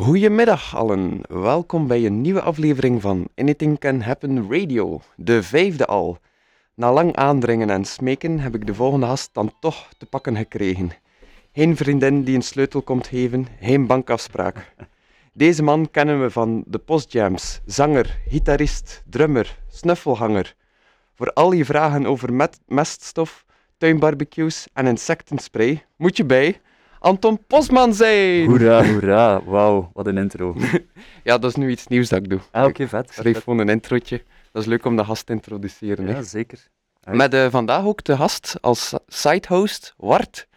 Goedemiddag allen, welkom bij een nieuwe aflevering van Anything Can Happen Radio, de vijfde al. Na lang aandringen en smeken heb ik de volgende gast dan toch te pakken gekregen. Geen vriendin die een sleutel komt geven, geen bankafspraak. Deze man kennen we van de postjams, zanger, gitarist, drummer, snuffelhanger. Voor al je vragen over meststof, tuinbarbecues en insectenspray moet je bij Anton Posman zijn. Hoera, hoera. Wauw, wat een intro. Ja, dat is nu iets nieuws dat ik doe. Ah, oké, vet. Ik schreef gewoon een introotje. Dat is leuk om de gast te introduceren. hè. Ja, zeker. Met eh, vandaag ook de gast als sitehost, Wart.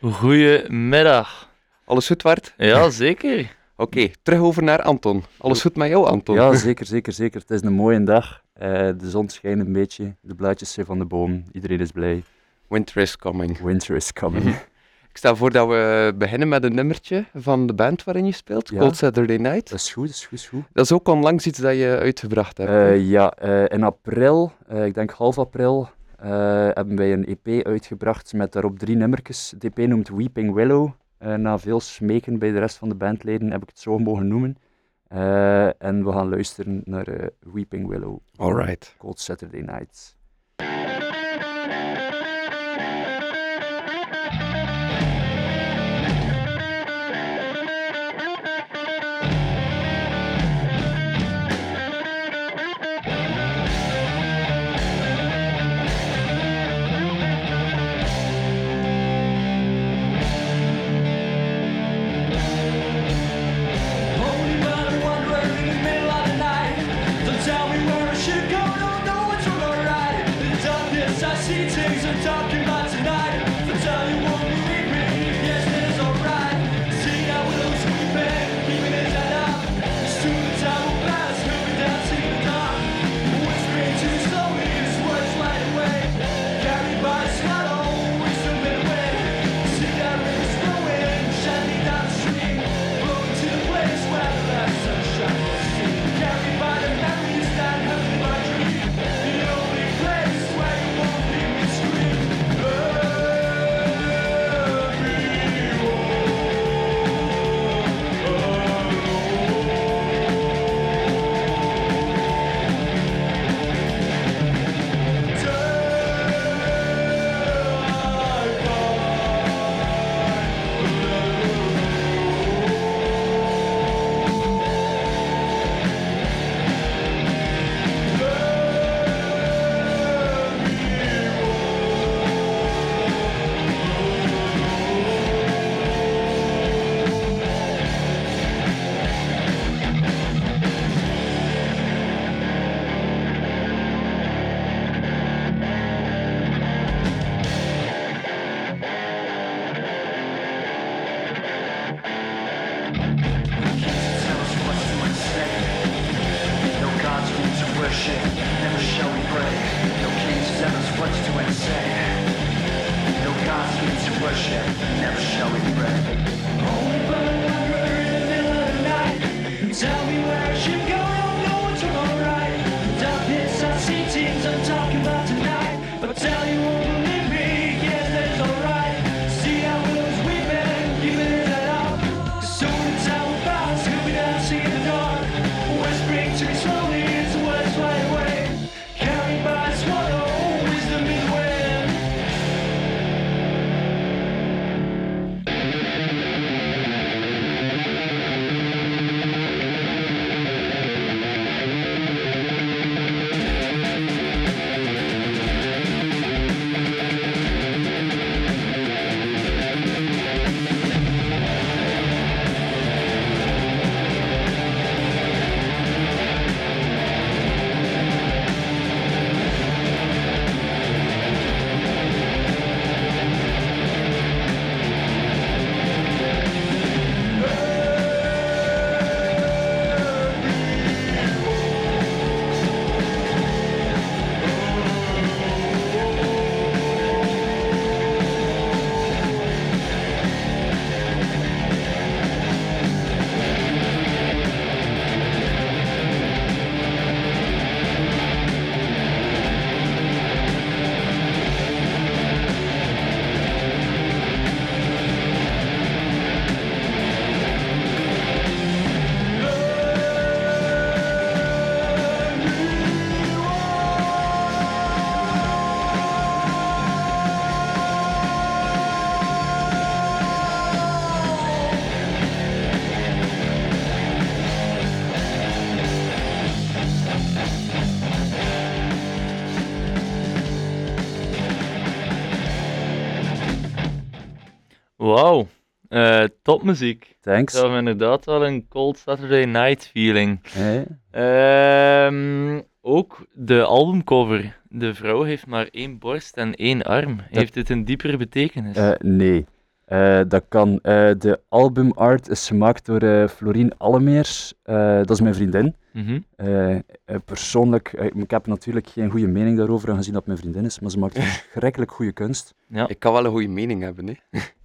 Goedemiddag. Alles goed, Wart? Ja, zeker. Oké, terug over naar Anton. Alles goed met jou, Anton? Ja, zeker, zeker, zeker. Het is een mooie dag. Eh, de zon schijnt een beetje. De blaadjes zijn van de boom. Iedereen is blij. Winter is coming. Winter is coming. Ik stel voor dat we beginnen met een nummertje van de band waarin je speelt, Ja. Cold Saturday Night. Dat is goed, dat is goed, dat is goed. Dat is ook onlangs iets dat je uitgebracht hebt. Eh, ja, eh, in april, eh, ik denk half april, eh, hebben wij een EP uitgebracht met daarop drie nummertjes. De EP noemt Weeping Willow. Eh, na veel smeken bij de rest van de bandleden heb ik het zo mogen noemen. Eh, en we gaan luisteren naar Weeping Willow, Alright. Cold Saturday Nights. Wauw. Eh, topmuziek. Thanks. Dat inderdaad wel een Cold Saturday Night feeling. Hey. Ehm, ook de albumcover. De vrouw heeft maar één borst en één arm. Heeft dit een diepere betekenis? Eh, nee. Eh, dat kan. Eh, de albumart is gemaakt door eh Florien Allemeers. Eh, dat is mijn vriendin. Mhm. Persoonlijk, ik heb natuurlijk geen goede mening daarover, aangezien dat mijn vriendin is, maar ze maakt verschrikkelijk goede kunst. Ja. Ik kan wel een goede mening hebben, hè.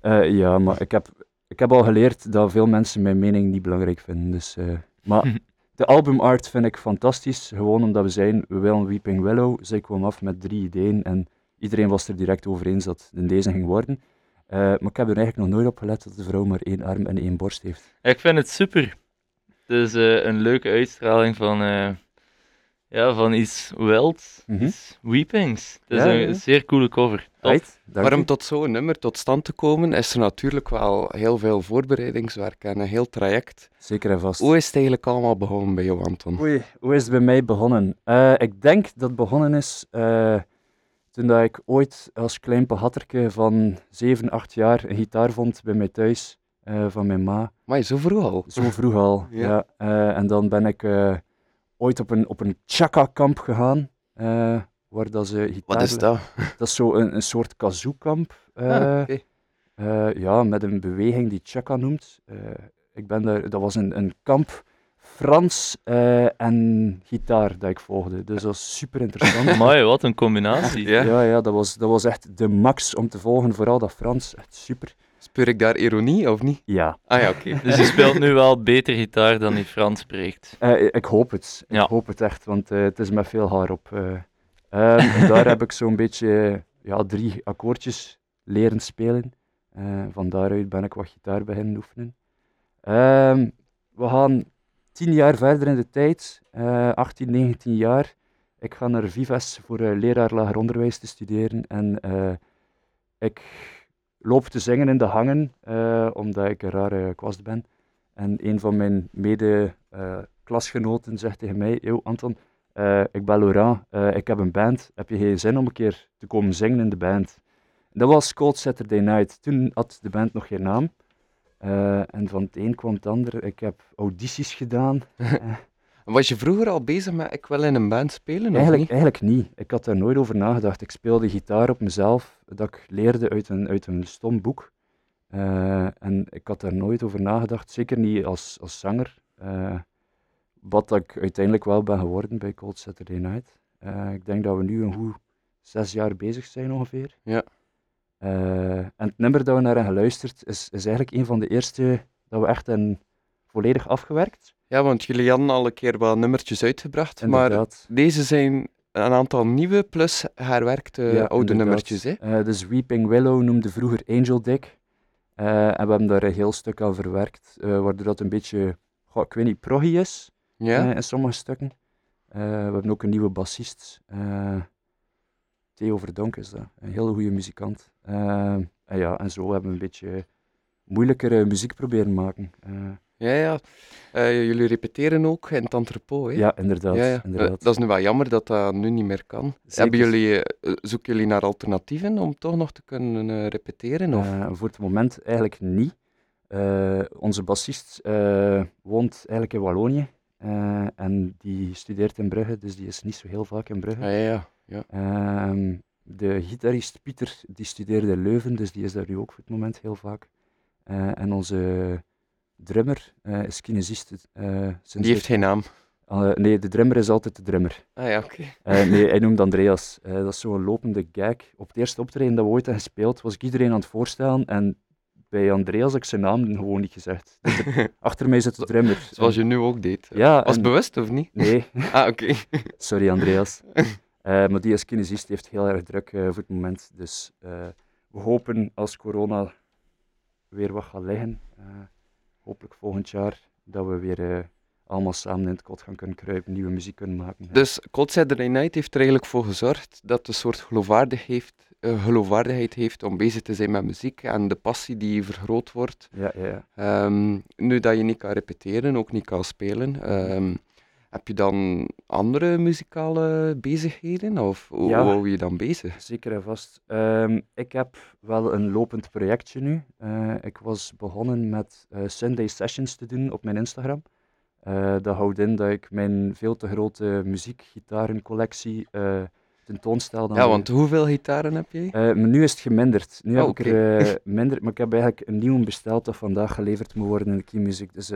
Eh, ja, maar ik heb, ik heb al geleerd dat veel mensen mijn mening niet belangrijk vinden. Dus, eh, maar de albumart vind ik fantastisch, gewoon omdat we zijn, we willen Weeping Willow. Zij kwam af met drie ideeën en iedereen was er direct over eens dat het in deze ging worden. Eh, maar ik heb er eigenlijk nog nooit op gelet dat de vrouw maar één arm en één borst heeft. Ik vind het super. Het is eh, een leuke uitstraling van, eh, ja, van iets wild, Mhm. iets weepings. Het is Ja, een ja. zeer coole cover. Top. Right, Maar om tot zo'n nummer tot stand te komen, is er natuurlijk wel heel veel voorbereidingswerk en een heel traject. Zeker en vast. Hoe is het eigenlijk allemaal begonnen bij jou, Anton? Oei, hoe is het bij mij begonnen? Eh, ik denk dat het begonnen is eh, toen dat ik ooit als klein pahatterke van 7, 8 jaar een gitaar vond bij mij thuis eh, van mijn ma. Maar zo vroeg al. Zo vroeg al. Ja. ja. Eh, en dan ben ik eh, ooit op een, op een chaka-kamp gegaan. waar dat ze gitaar... Wat is dat? Dat is zo een, een soort kazoo-kamp. eh, Ah, ja, met een beweging die chaka noemt. Ik ben daar, dat was een, een kamp Frans eh, en gitaar dat ik volgde. Dus dat was super interessant. Amai, wat een combinatie. Ja? ja, ja dat, was, dat was echt de max om te volgen. Vooral dat Frans, echt super. Speur ik daar ironie of niet? Ja, Ah ja, oké. Dus je speelt nu wel beter gitaar dan die Frans spreekt. eh, ik hoop het. Ik hoop het echt, want eh, het is met veel haar op. eh. Ehm, daar heb ik zo'n beetje ja, drie akkoordjes leren spelen. Eh, van daaruit ben ik wat gitaar beginnen oefenen. Ehm, we gaan tien jaar verder in de tijd, eh 18, 19 jaar. Ik ga naar Vives voor eh, leraar lager onderwijs te studeren. En eh, ik loop te zingen in de hangen, eh, omdat ik een rare kwast ben. En een van mijn mede-klasgenoten zegt tegen mij, Yo Anton, eh, ik ben Laurent, eh, ik heb een band. Heb je geen zin om een keer te komen zingen in de band? Dat was Cold Saturday Night. Toen had de band nog geen naam. Eh, en van het een kwam het ander. Ik heb audities gedaan. Was je vroeger al bezig met ik wil in een band spelen, of Eigenlijk, niet? eigenlijk niet. Ik had daar nooit over nagedacht. Ik speelde gitaar op mezelf, dat ik leerde uit een, uit een stom boek. Eh, en ik had daar nooit over nagedacht, zeker niet als, als zanger. Eh, wat ik uiteindelijk wel ben geworden bij Cold Saturday Night. Eh, ik denk dat we nu een goed zes jaar bezig zijn ongeveer. Ja. Eh, en het nummer dat we naar hebben geluisterd is, is eigenlijk een van de eerste dat we echt hebben volledig afgewerkt. Ja, want jullie hadden al een keer wel nummertjes uitgebracht, maar deze zijn een aantal nieuwe plus herwerkte Ja, oude inderdaad. nummertjes, hè? Eh, dus Weeping Willow noemde vroeger Angel Dick. Eh, en we hebben daar een heel stuk aan verwerkt, waardoor dat een beetje, goh, ik weet niet, proggy is Ja? in sommige stukken. We hebben ook een nieuwe bassist, Theo Verdonk is dat, een hele goede muzikant. Eh, en ja, en zo hebben we een beetje moeilijkere muziek proberen maken. Eh, Ja, ja. Eh, jullie repeteren ook in het entrepot, hè? ja, inderdaad. Ja, ja. Eh, inderdaad. dat is nu wel jammer dat dat nu niet meer kan. Hebben jullie, eh, zoeken jullie naar alternatieven om toch nog te kunnen eh, repeteren? Of? Eh, voor het moment eigenlijk niet. Eh, onze bassist eh, woont eigenlijk in Wallonië eh, en die studeert in Brugge, dus die is niet zo heel vaak in Brugge. Ah, ja, ja. Ja. Ehm, de gitarist Pieter die studeerde in Leuven, dus die is daar nu ook voor het moment heel vaak. Eh, en onze drummer eh, is kinesist. sinds Die heeft geen naam. Eh, nee, de drummer is altijd de drummer. Ah ja, oké. Nee, hij noemt Andreas. Dat is zo'n lopende gag. Op het eerste optreden dat we ooit hebben gespeeld, was ik iedereen aan het voorstellen. En bij Andreas heb ik zijn naam gewoon niet gezegd. Dus er- achter mij zit de drummer. Zoals je nu ook deed. Ja, Was en- bewust of niet? Nee, Ah, oké. sorry Andreas. Eh, maar die als kinesist heeft heel erg druk eh, voor het moment. Dus eh, we hopen als corona weer wat gaat liggen, hopelijk volgend jaar, dat we weer allemaal samen in het kot gaan kunnen kruipen, nieuwe muziek kunnen maken. Dus Cold Saturday Night heeft er eigenlijk voor gezorgd dat een soort geloofwaardig heeft, geloofwaardigheid heeft om bezig te zijn met muziek en de passie die vergroot wordt. Ja, ja, ja. Ehm, nu dat je niet kan repeteren, ook niet kan spelen, ehm, heb je dan andere muzikale bezigheden? Of hoe Ja. hou je je dan bezig? Zeker en vast. Ehm, ik heb wel een lopend projectje nu. Eh, ik was begonnen met eh, Sunday Sessions te doen op mijn Instagram. Eh, dat houdt in dat ik mijn veel te grote muziekgitarencollectie eh tentoonstel. dan Ja, want hoeveel gitaren heb maar nu is het geminderd. Nu Oh, heb ik er minder, maar ik heb eigenlijk een nieuwe besteld dat vandaag geleverd moet worden in de Key Music. Dus,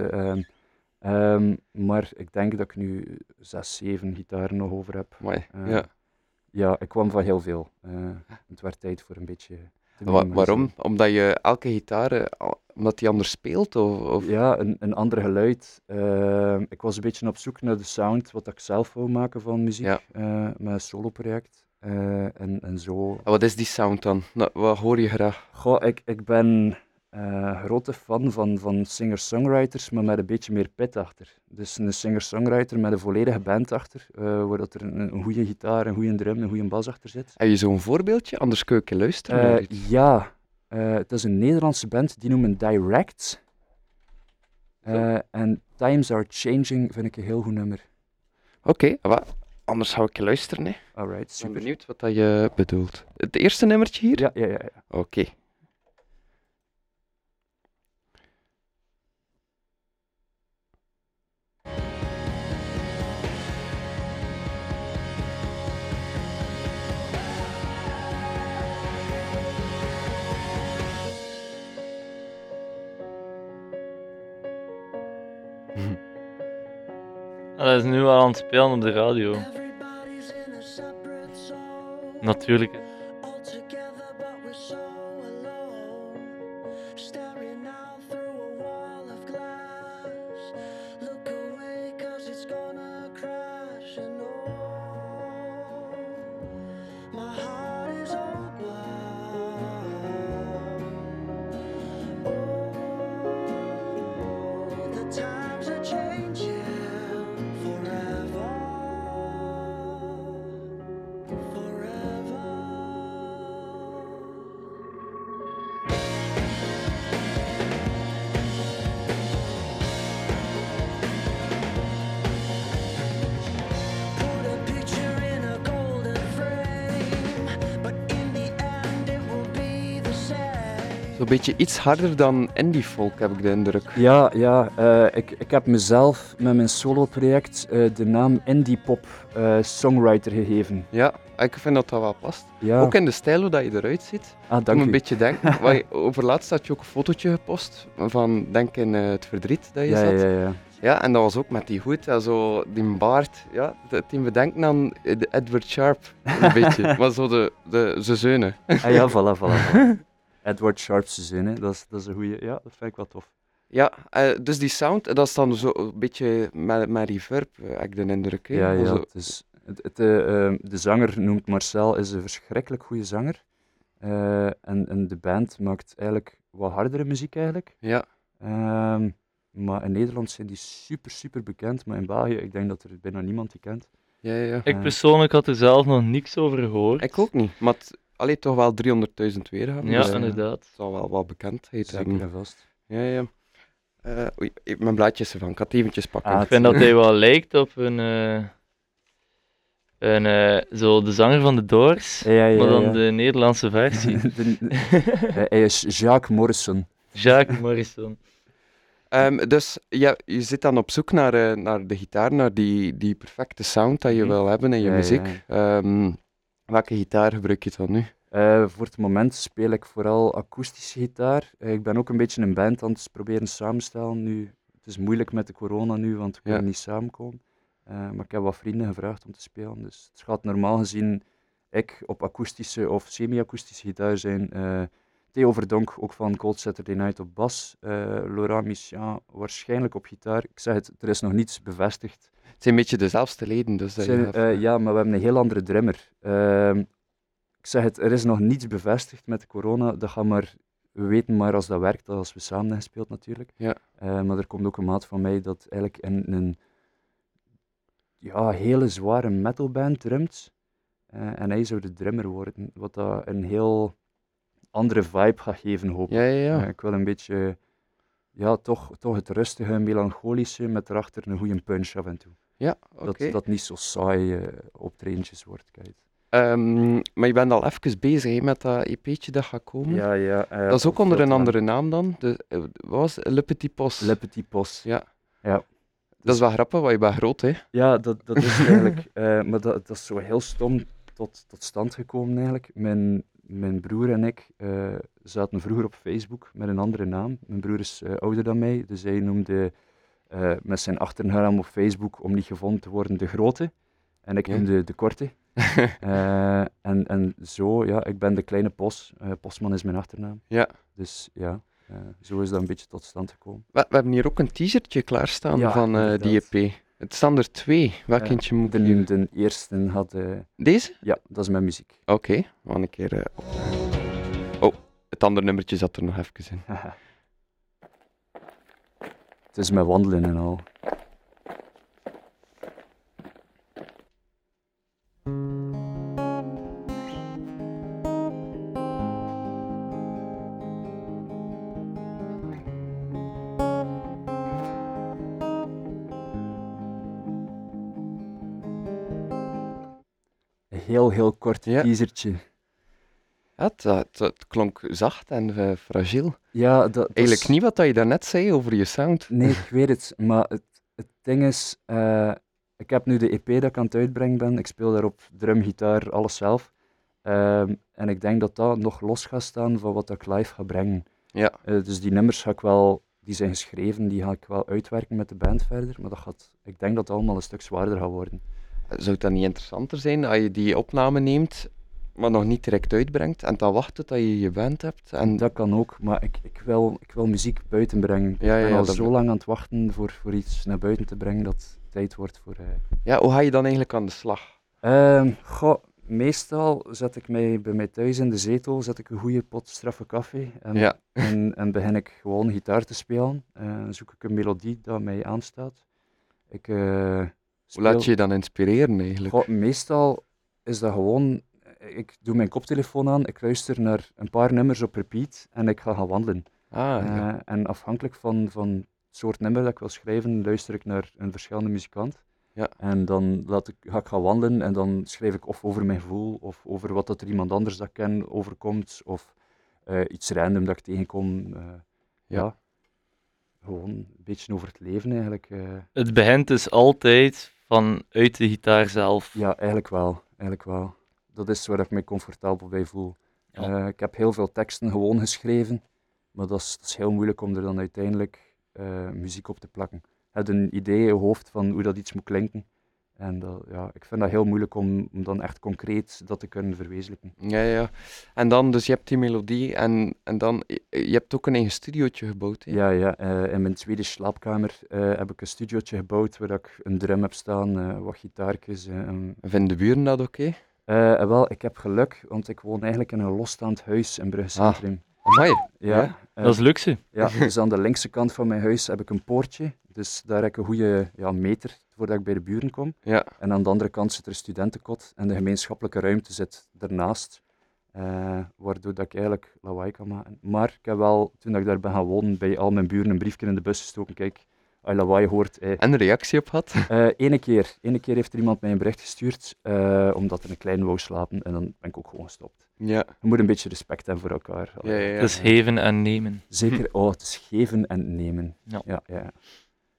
eh, ehm, maar ik denk dat ik nu zes, zeven gitaren nog over heb. Eh, ja. Ja, ik kwam van heel veel. Eh, het werd tijd voor een beetje Wa- waarom? Omdat je elke gitaar, eh, omdat die anders speelt? Of, of... Ja, een, een ander geluid. Ehm, ik was een beetje op zoek naar de sound, wat ik zelf wou maken van muziek, Ja. met een solo-project. En, en zo En Wat is die sound dan? Nou, wat hoor je graag? Goh, ik, ik ben eh grote fan van, van singer-songwriters, maar met een beetje meer pit achter. Dus een singer-songwriter met een volledige band achter, eh, waar dat er een, een goede gitaar, een goede drum, een goede bas achter zit. Heb je zo'n voorbeeldje? Anders kun je luisteren. Eh, ja, het is een Nederlandse band, die noemen Direct. En Times Are Changing vind ik een heel goed nummer. Oké, wa- anders ga ik je luisteren. Hè. Ik Alright, ben super. benieuwd wat dat je bedoelt. Het eerste nummertje hier? Ja, ja, ja. ja. Oké. Dat is nu al aan het spelen op de radio. Natuurlijk. Beetje iets harder dan indie folk, heb ik de indruk. Ja, ja eh, ik, ik heb mezelf met mijn solo-project eh, de naam Indie Pop eh, Songwriter gegeven. Ja, ik vind dat dat wel past. Ja, Ook in de stijl hoe dat je eruit ziet. ah, Ik dank me een u. beetje denken. Je- over laatst had je ook een fotootje gepost van, denk in het verdriet dat je Ja, zat. ja, ja. Ja, en dat was ook met die hoed en zo, die baard. Ja, dat die me denken aan Edward Sharp, een beetje. Maar zo de, de, zijn zeunen. Ah ja, voilà, voilà. voilà. Edward Sharp's zin, hè. Dat, is, dat is een goeie. Ja, dat vind ik wel tof. Ja, eh, dus die sound, dat is dan zo een beetje met, met reverb, eh, heb ik de indruk. hè. Ja, ja. Zo- Het is, het, het, eh, ehm, de zanger noemt Marcel, is een verschrikkelijk goede zanger. Eh, en, en de band maakt eigenlijk wat hardere muziek eigenlijk. ja. Ehm, maar in Nederland zijn die super, super bekend. Maar in België, ik denk dat er bijna niemand die kent. Ja, ja. Ik Eh. persoonlijk had er zelf nog niks over gehoord. Ik ook niet, maar allee, toch wel 300.000 weergaven. Ja, dus eh, inderdaad. zal wel wat bekendheid Zeker hebben. en vast. Ja, ja. Eh, oei, mijn blaadjes ervan, ik ga het eventjes pakken. Ah, Ik vind dat hij wel lijkt op een. eh, een eh, zo de zanger van de Doors, Ja, ja, maar dan ja. de Nederlandse versie. De- hij is Jacques Morrison. Jacques Morrison. Ehm, dus ja, je zit dan op zoek naar, eh, naar de gitaar, naar die, die perfecte sound dat je Mhm. wil hebben in je Ja, ja, muziek. Ehm, welke gitaar gebruik je dan nu? Eh, voor het moment speel ik vooral akoestische gitaar. Eh, ik ben ook een beetje een band aan het proberen samenstellen nu. Het is moeilijk met de corona nu, want we kunnen Ja. niet samenkomen. Eh, maar ik heb wat vrienden gevraagd om te spelen. Dus het gaat normaal gezien ik op akoestische of semi-akoestische gitaar zijn. Theo Verdonk, ook van Cold Saturday Night op bas. Laurent Michian waarschijnlijk op gitaar. Ik zeg het, er is nog niets bevestigd. Het zijn een beetje dezelfde leden, dus dat je Zijn, hebt- eh, ja, maar we hebben een heel andere drummer. Ehm, ik zeg het, er is nog niets bevestigd met de corona. Dat gaan maar, we weten maar als dat werkt, als we samen hebben gespeeld natuurlijk. Ja. Eh, maar er komt ook een maat van mij dat eigenlijk in een ja, hele zware metalband drumt. Eh, en hij zou de drummer worden, wat dat een heel andere vibe gaat geven, hoop ik. ja, ja, ja. Eh, ik wil een beetje, ja, toch, toch het rustige, melancholische, met erachter een goede punch af en toe. Ja, oké. Dat dat niet zo saai eh optredentjes wordt. Kijk. Ehm, maar je bent al even bezig hè, met dat EP'tje dat gaat komen. Ja, ja. eh, dat is ook onder een lang. andere naam dan. De, eh, wat was het? Le Petit Pos. Le Petit Pos. Ja. Ja. Dat is wel grappig, want je bent groot, hè? Ja, dat, dat is eigenlijk. eh, maar dat, dat is zo heel stom tot, tot stand gekomen eigenlijk. Mijn, mijn broer en ik eh, zaten vroeger op Facebook met een andere naam. Mijn broer is eh, ouder dan mij, dus hij noemde eh, met zijn achternaam op Facebook om niet gevonden te worden de grote. En ik Ja. noemde de korte. Eh, en, en zo, ja, ik ben de kleine Pos. Eh, Postman is mijn achternaam. Ja. Dus ja, zo is dat een beetje tot stand gekomen. We, we hebben hier ook een t-shirtje klaarstaan Ja, van die. EP. Het staan er twee. Welk eentje moet ik hier? De, de eerste had, Deze? ja, dat is mijn muziek. Oké, we gaan een keer opdragen. Oh, het andere nummertje zat er nog even in. Het is met wandelen en al. Een heel, heel kort Ja. teasertje. Ja, het, het, het klonk zacht en eh, fragiel. Ja, dat, Eigenlijk is- niet wat dat je daarnet zei over je sound. Nee, ik weet het. Maar het, het ding is, eh, ik heb nu de EP dat ik aan het uitbrengen ben. Ik speel daarop drum, gitaar, alles zelf. Ehm, en ik denk dat dat nog los gaat staan van wat ik live ga brengen. Ja. Eh, dus die nummers ga ik wel, die zijn geschreven, die ga ik wel uitwerken met de band verder. Maar dat gaat, ik denk dat het allemaal een stuk zwaarder gaat worden. Zou het dan niet interessanter zijn als je die opname neemt, maar nog niet direct uitbrengt en dan wacht tot dat je je band hebt? En Dat kan ook, maar ik, ik, wil, ik wil muziek buiten brengen. Ja, ik ben ja, al zo lang aan het wachten voor, voor iets naar buiten te brengen dat het tijd wordt voor... eh, ja, hoe ga je dan eigenlijk aan de slag? Ehm, goh, meestal zet ik mij bij mij thuis in de zetel, zet ik een goede pot straffe koffie en, Ja. en, en begin ik gewoon gitaar te spelen. Eh, zoek ik een melodie dat mij aanstaat. Ik, eh, Hoe laat je je dan inspireren eigenlijk? Goh, meestal is dat gewoon, ik doe mijn koptelefoon aan, ik luister naar een paar nummers op repeat en ik ga gaan wandelen. Ah, ja. Eh, en afhankelijk van, van het soort nummer dat ik wil schrijven, luister ik naar een verschillende muzikant. Ja. En dan laat ik, ga ik gaan wandelen en dan schrijf ik of over mijn gevoel, of over wat dat er iemand anders dat ik ken overkomt, of eh, iets random dat ik tegenkom. eh, Ja. ja. Gewoon een beetje over het leven eigenlijk. Het begint dus altijd vanuit de gitaar zelf. ja, eigenlijk wel. Eigenlijk wel. Dat is waar ik me comfortabel bij voel. Ja. Eh, ik heb heel veel teksten gewoon geschreven, maar dat is, dat is heel moeilijk om er dan uiteindelijk eh, muziek op te plakken. Je hebt een idee in je hoofd van hoe dat iets moet klinken. En dat, ja, ik vind dat heel moeilijk om, om dan echt concreet dat te kunnen verwezenlijken. Ja, ja. En dan, dus je hebt die melodie en, en dan, je, hebt ook een eigen studiootje gebouwd, hè? Ja, ja eh, in mijn tweede slaapkamer heb ik een studiootje gebouwd waar ik een drum heb staan, wat gitaartjes. en- Vinden de buren dat oké? Eh, wel, ik heb geluk, want ik woon eigenlijk in een losstaand huis in Brugge Ah. Centrum. Amai. Ja, Ja, eh, Dat is luxe. Ja, dus aan de linkse kant van mijn huis heb ik een poortje. Dus daar heb ik een goede ja, meter voordat ik bij de buren kom. Ja. En aan de andere kant zit er een studentenkot en de gemeenschappelijke ruimte zit daarnaast. eh, waardoor dat ik eigenlijk lawaai kan maken. Maar ik heb wel, toen ik daar ben gaan wonen, bij al mijn buren een briefje in de bus gestoken. Kijk, als je lawaai hoort... Eh, En een reactie op had? eh, ene keer. Ene keer heeft er iemand mij een bericht gestuurd, eh, omdat er een klein wou slapen. En dan ben ik ook gewoon gestopt. Ja. Je moet een beetje respect hebben voor elkaar. Ja, ja, ja. Het is geven en nemen. Zeker, oh, het is geven en nemen. Ja. Ja, ja.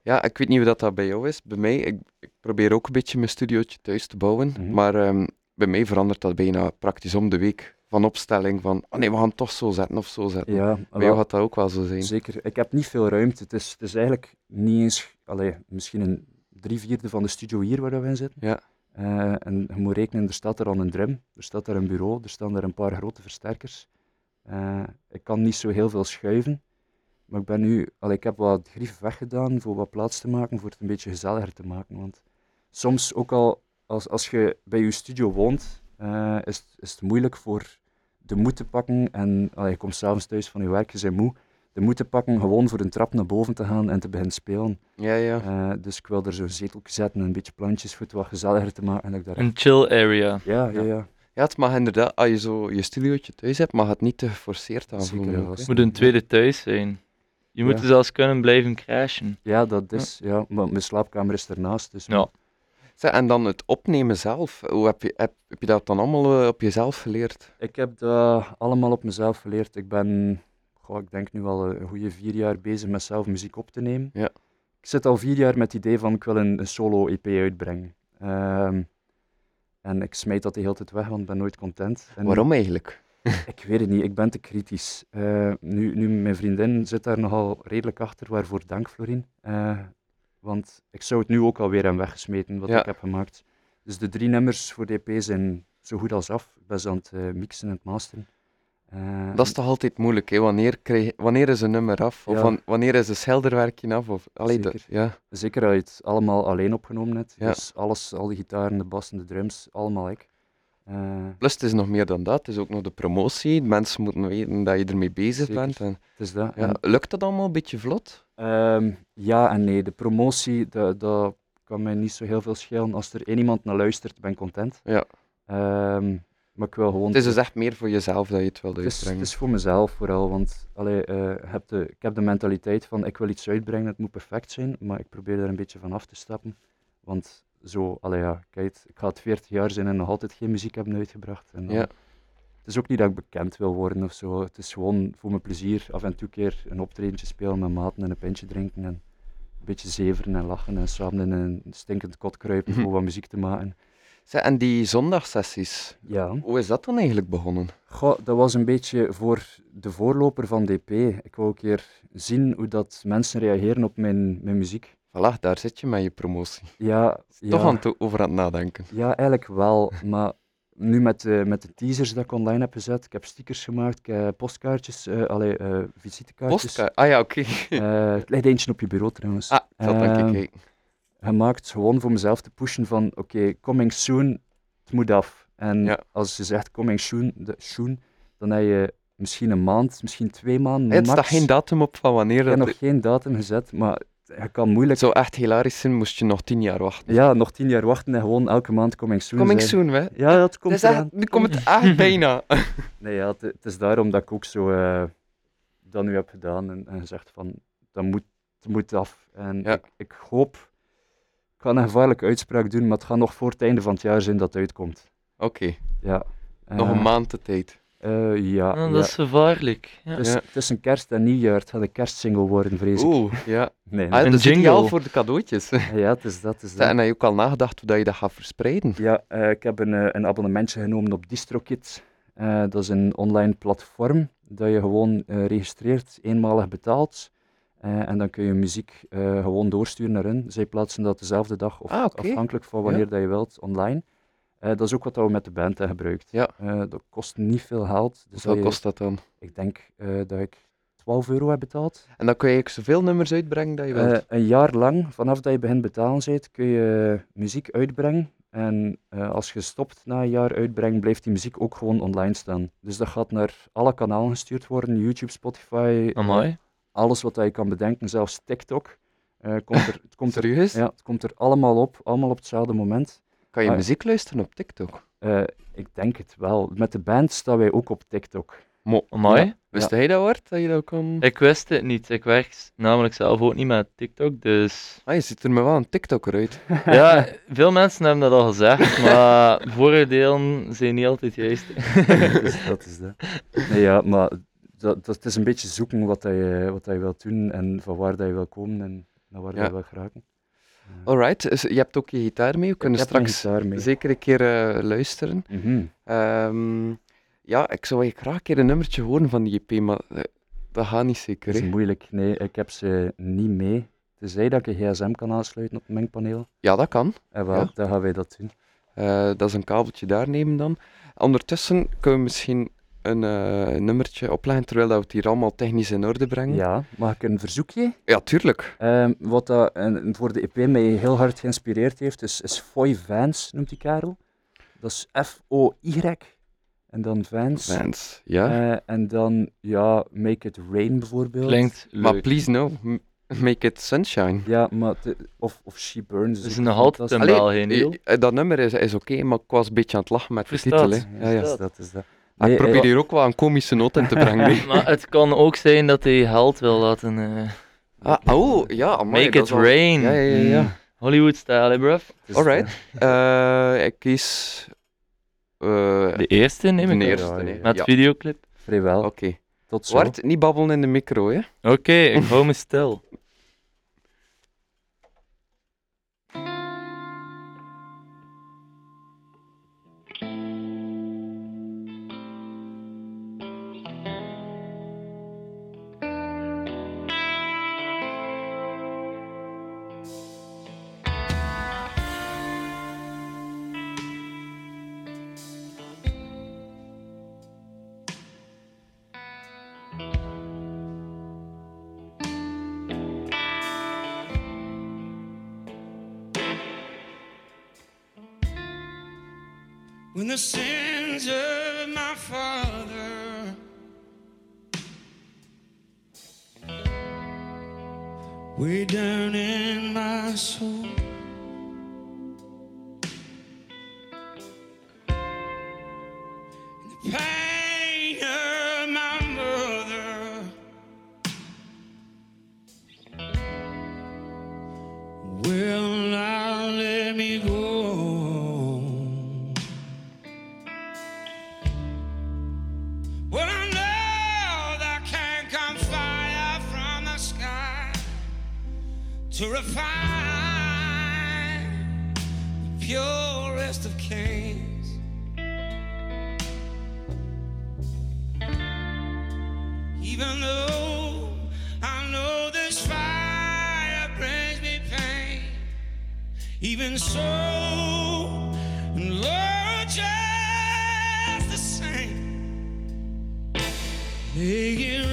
Ja, ik weet niet hoe dat, dat bij jou is. Bij mij, ik, ik probeer ook een beetje mijn studiootje thuis te bouwen. Mhm. Maar ehm, bij mij verandert dat bijna praktisch om de week. Van opstelling van, oh nee, we gaan het toch zo zetten of zo zetten. ja Bij wel, jou gaat dat ook wel zo zijn. Zeker. Ik heb niet veel ruimte. Het is, het is eigenlijk niet eens, allee, misschien een drie vierde van de studio hier waar we in zitten. Ja. Eh, en je moet rekenen, er staat er al een drum, er staat daar een bureau, er staan daar een paar grote versterkers. Eh, ik kan niet zo heel veel schuiven, maar ik ben nu, allee, ik heb wat grief weggedaan voor wat plaats te maken, voor het een beetje gezelliger te maken. Want soms ook al als, als je bij je studio woont, eh, is, is het moeilijk voor de moed te pakken en allee, je komt s'avonds thuis van je werk, je bent moe, de moed te pakken gewoon voor een trap naar boven te gaan en te beginnen spelen. Ja, ja. Eh, dus ik wil er zo'n zeteltje zetten en een beetje plantjes voor het wat gezelliger te maken. En dat ik daar... Een chill area. Ja, ja, ja. Ja, het mag inderdaad, als je zo je studiootje thuis hebt, mag het niet te geforceerd aanvoelen. Ja. Het moet een tweede thuis zijn. Je moet Ja. er zelfs kunnen blijven crashen. Ja, dat is, ja. Maar mijn slaapkamer is ernaast, dus Ja. En dan het opnemen zelf. Hoe heb je, heb, heb je dat dan allemaal eh, op jezelf geleerd? Ik heb dat allemaal op mezelf geleerd. Ik ben, goh, ik denk nu al een goede vier jaar bezig met zelf muziek op te nemen. Ja. Ik zit al vier jaar met het idee van ik wil een, een solo-EP uitbrengen. Ehm, en ik smijt dat de hele tijd weg, want ik ben nooit content. En Waarom eigenlijk? Ik weet het niet, ik ben te kritisch. Eh, nu, nu, mijn vriendin zit daar nogal redelijk achter, waarvoor dank, Florien. Eh, want ik zou het nu ook alweer hebben weggesmeten, wat Ja. ik heb gemaakt. Dus de drie nummers voor de EP zijn zo goed als af. Ik ben ze aan het eh, mixen en het masteren. Eh, Dat is toch altijd moeilijk, hè? Wanneer, krijg, wanneer is een nummer af? Of Ja. wanneer is een schilderwerkje af? Of, allee, dat- Zeker. ja. Zeker als je het allemaal alleen opgenomen hebt. Ja. Dus alles, al die gitaren, de bassen, de drums, allemaal ik. Eh, Plus, het is nog meer dan dat. Het is ook nog de promotie. Mensen moeten weten dat je ermee bezig Zeker. bent. En, het is dat. ja, En, lukt dat allemaal een beetje vlot? Ehm, ja en nee. De promotie, dat, kan mij niet zo heel veel schelen. Als er één iemand naar luistert, ben ik content. Ja. Ehm, maar ik wil gewoon... Het is dus echt meer voor jezelf dat je het wil uitbrengen. het is voor mezelf vooral, want allee, eh, je hebt de, ik heb de mentaliteit van ik wil iets uitbrengen, het moet perfect zijn, maar ik probeer daar een beetje van af te stappen. Want zo, allee, ja, kijk, ik ga het 40 jaar zijn en nog altijd geen muziek hebben uitgebracht. En dan- Ja. Het is ook niet dat ik bekend wil worden of zo, het is gewoon voor mijn plezier af en toe keer een optredentje spelen met maten en een pintje drinken en een beetje zeveren en lachen en samen in een stinkend kot kruipen Mhm. voor wat muziek te maken. Zeg, en die zondagsessies, Ja. hoe is dat dan eigenlijk begonnen? Goh, dat was een beetje voor de voorloper van DP. Ik wou een keer zien hoe dat mensen reageren op mijn, mijn muziek. Voilà, daar zit je met je promotie. Ja, ja, Toch aan het, over aan het nadenken. ja, eigenlijk wel. Maar nu met de, met de teasers dat ik online heb gezet, ik heb stickers gemaakt, ik heb postkaartjes, eh allee, eh, visitekaartjes. Postkaart? Ah ja, oké. Eh, het ligt eentje op je bureau trouwens. Ah, ik zal dan Ehm, kijken. gemaakt gewoon voor mezelf te pushen van oké, coming soon, het moet af. En Ja. als je zegt coming soon, de, soon, dan heb je misschien een maand, misschien twee maanden, Het staat geen datum op van wanneer Ik heb dat... nog geen datum gezet, maar je kan moeilijk... Het zou echt hilarisch zijn, moest je nog tien jaar wachten. Ja, nog tien jaar wachten en gewoon elke maand coming soon Coming zijn. soon, hè? Ja, dat komt echt- eraan. nu komt het echt bijna. Nee, ja, het, het is daarom dat ik ook zo eh, dat nu heb gedaan en, en gezegd van, dat moet, het moet af. En Ja. ik, ik hoop, ik ga een gevaarlijke uitspraak doen, maar het gaat nog voor het einde van het jaar zijn dat het uitkomt. Oké, Ja. nog Eh, een maand de tijd. Eh, ja, ja. dat is gevaarlijk. Ja. Is een kerst en nieuwjaar, het gaat een kerstsingle worden, vrees ik. Oeh, ja. Nee, Ah, nee. is jingle. voor de cadeautjes. Ja, het is dat, het is dat. En heb je ook al nagedacht hoe dat je dat gaat verspreiden? Ja, eh, ik heb een, eh, een abonnementje genomen op DistroKid. Eh, dat is een online platform dat je gewoon eh, registreert, eenmalig betaalt. Eh, en dan kun je muziek eh, gewoon doorsturen naar hun. Zij plaatsen dat dezelfde dag of Ah, afhankelijk van wanneer dat je wilt online. Eh, dat is ook wat we met de band hebben gebruikt. Ja. Eh, dat kost niet veel geld. Dus Hoeveel kost dat dan? Ik denk eh, dat ik 12 euro heb betaald. En dan kun je zoveel nummers uitbrengen dat je wilt. Eh, een jaar lang, vanaf dat je begint betalen bent, kun je muziek uitbrengen. En eh, als je stopt na een jaar uitbrengen, blijft die muziek ook gewoon online staan. Dus dat gaat naar alle kanalen gestuurd worden, YouTube, Spotify, Amai. alles wat je kan bedenken, zelfs TikTok. Eh, komt er, het, komt er, ja, het komt er allemaal op, allemaal op hetzelfde moment. Kan je Ah, muziek luisteren op TikTok? Eh, ik denk het wel. Met de band staan wij ook op TikTok. Mo, Amai. Ja. wist hij dat woord? Dat je dat kan... Ik wist het niet. Ik werk namelijk zelf ook niet met TikTok, dus... Ah, je ziet er me wel een TikToker uit. Ja, veel mensen hebben dat al gezegd, maar vooroordelen zijn niet altijd juist. dus dat is dat. Nee, ja, maar dat, dat, het is een beetje zoeken wat, dat je, wat dat je wilt doen en van waar dat je wil komen en naar waar Ja. dat je wil geraken. Alright, dus je hebt ook je gitaar mee. We kunnen straks zeker een keer eh, luisteren. Mhm. Ehm, ja, ik zou graag een keer een nummertje horen van die EP, maar eh, dat gaat niet zeker. Dat is moeilijk. Nee, ik heb ze niet mee. Tenzij dat ik een gsm kan aansluiten op het mengpaneel. Ja, dat kan. En wel, Ja. dan gaan wij dat doen. Eh, dat is een kabeltje daar nemen dan. Ondertussen kunnen we misschien een eh, nummertje opleggen terwijl dat we het hier allemaal technisch in orde brengen. Ja, mag ik een verzoekje? Ja, tuurlijk. Ehm, wat dat, en voor de EP mij heel hard geïnspireerd heeft, is, is Foy Vans, noemt die Karel. Dat is F-O-Y. En dan Vans. Vans, ja. Eh, en dan, ja, Make It Rain bijvoorbeeld. Klinkt maar leuk. please no, make it sunshine. Ja, maar te- of, of She Burns. Dat is nog altijd een Neil. eh, dat nummer is, is oké, maar ik was een beetje aan het lachen met de Verstaat. titel. Hè. Ja, ja. Ja, is dat is dat. Ik Nee, probeer eh, hier ook wel een komische noot in te brengen. Maar het kan ook zijn dat hij geld wil laten... eh, ah, oh, ja, amai, Make it al- rain. Ja, ja, ja. ja. Mm. Hollywood-style, bruv? Dus, Alright. Eh, ik kies... eh, De eerste, neem ik de eerste, ja, nee. ja. Met Ja. videoclip. Vrijwel. Oké. Tot zo. Wart, niet babbelen in de micro, hè. Oké, ik hou me stil. To refine the purest of kings. Even though I know this fire brings me pain, even so, Lord, just the same. Make it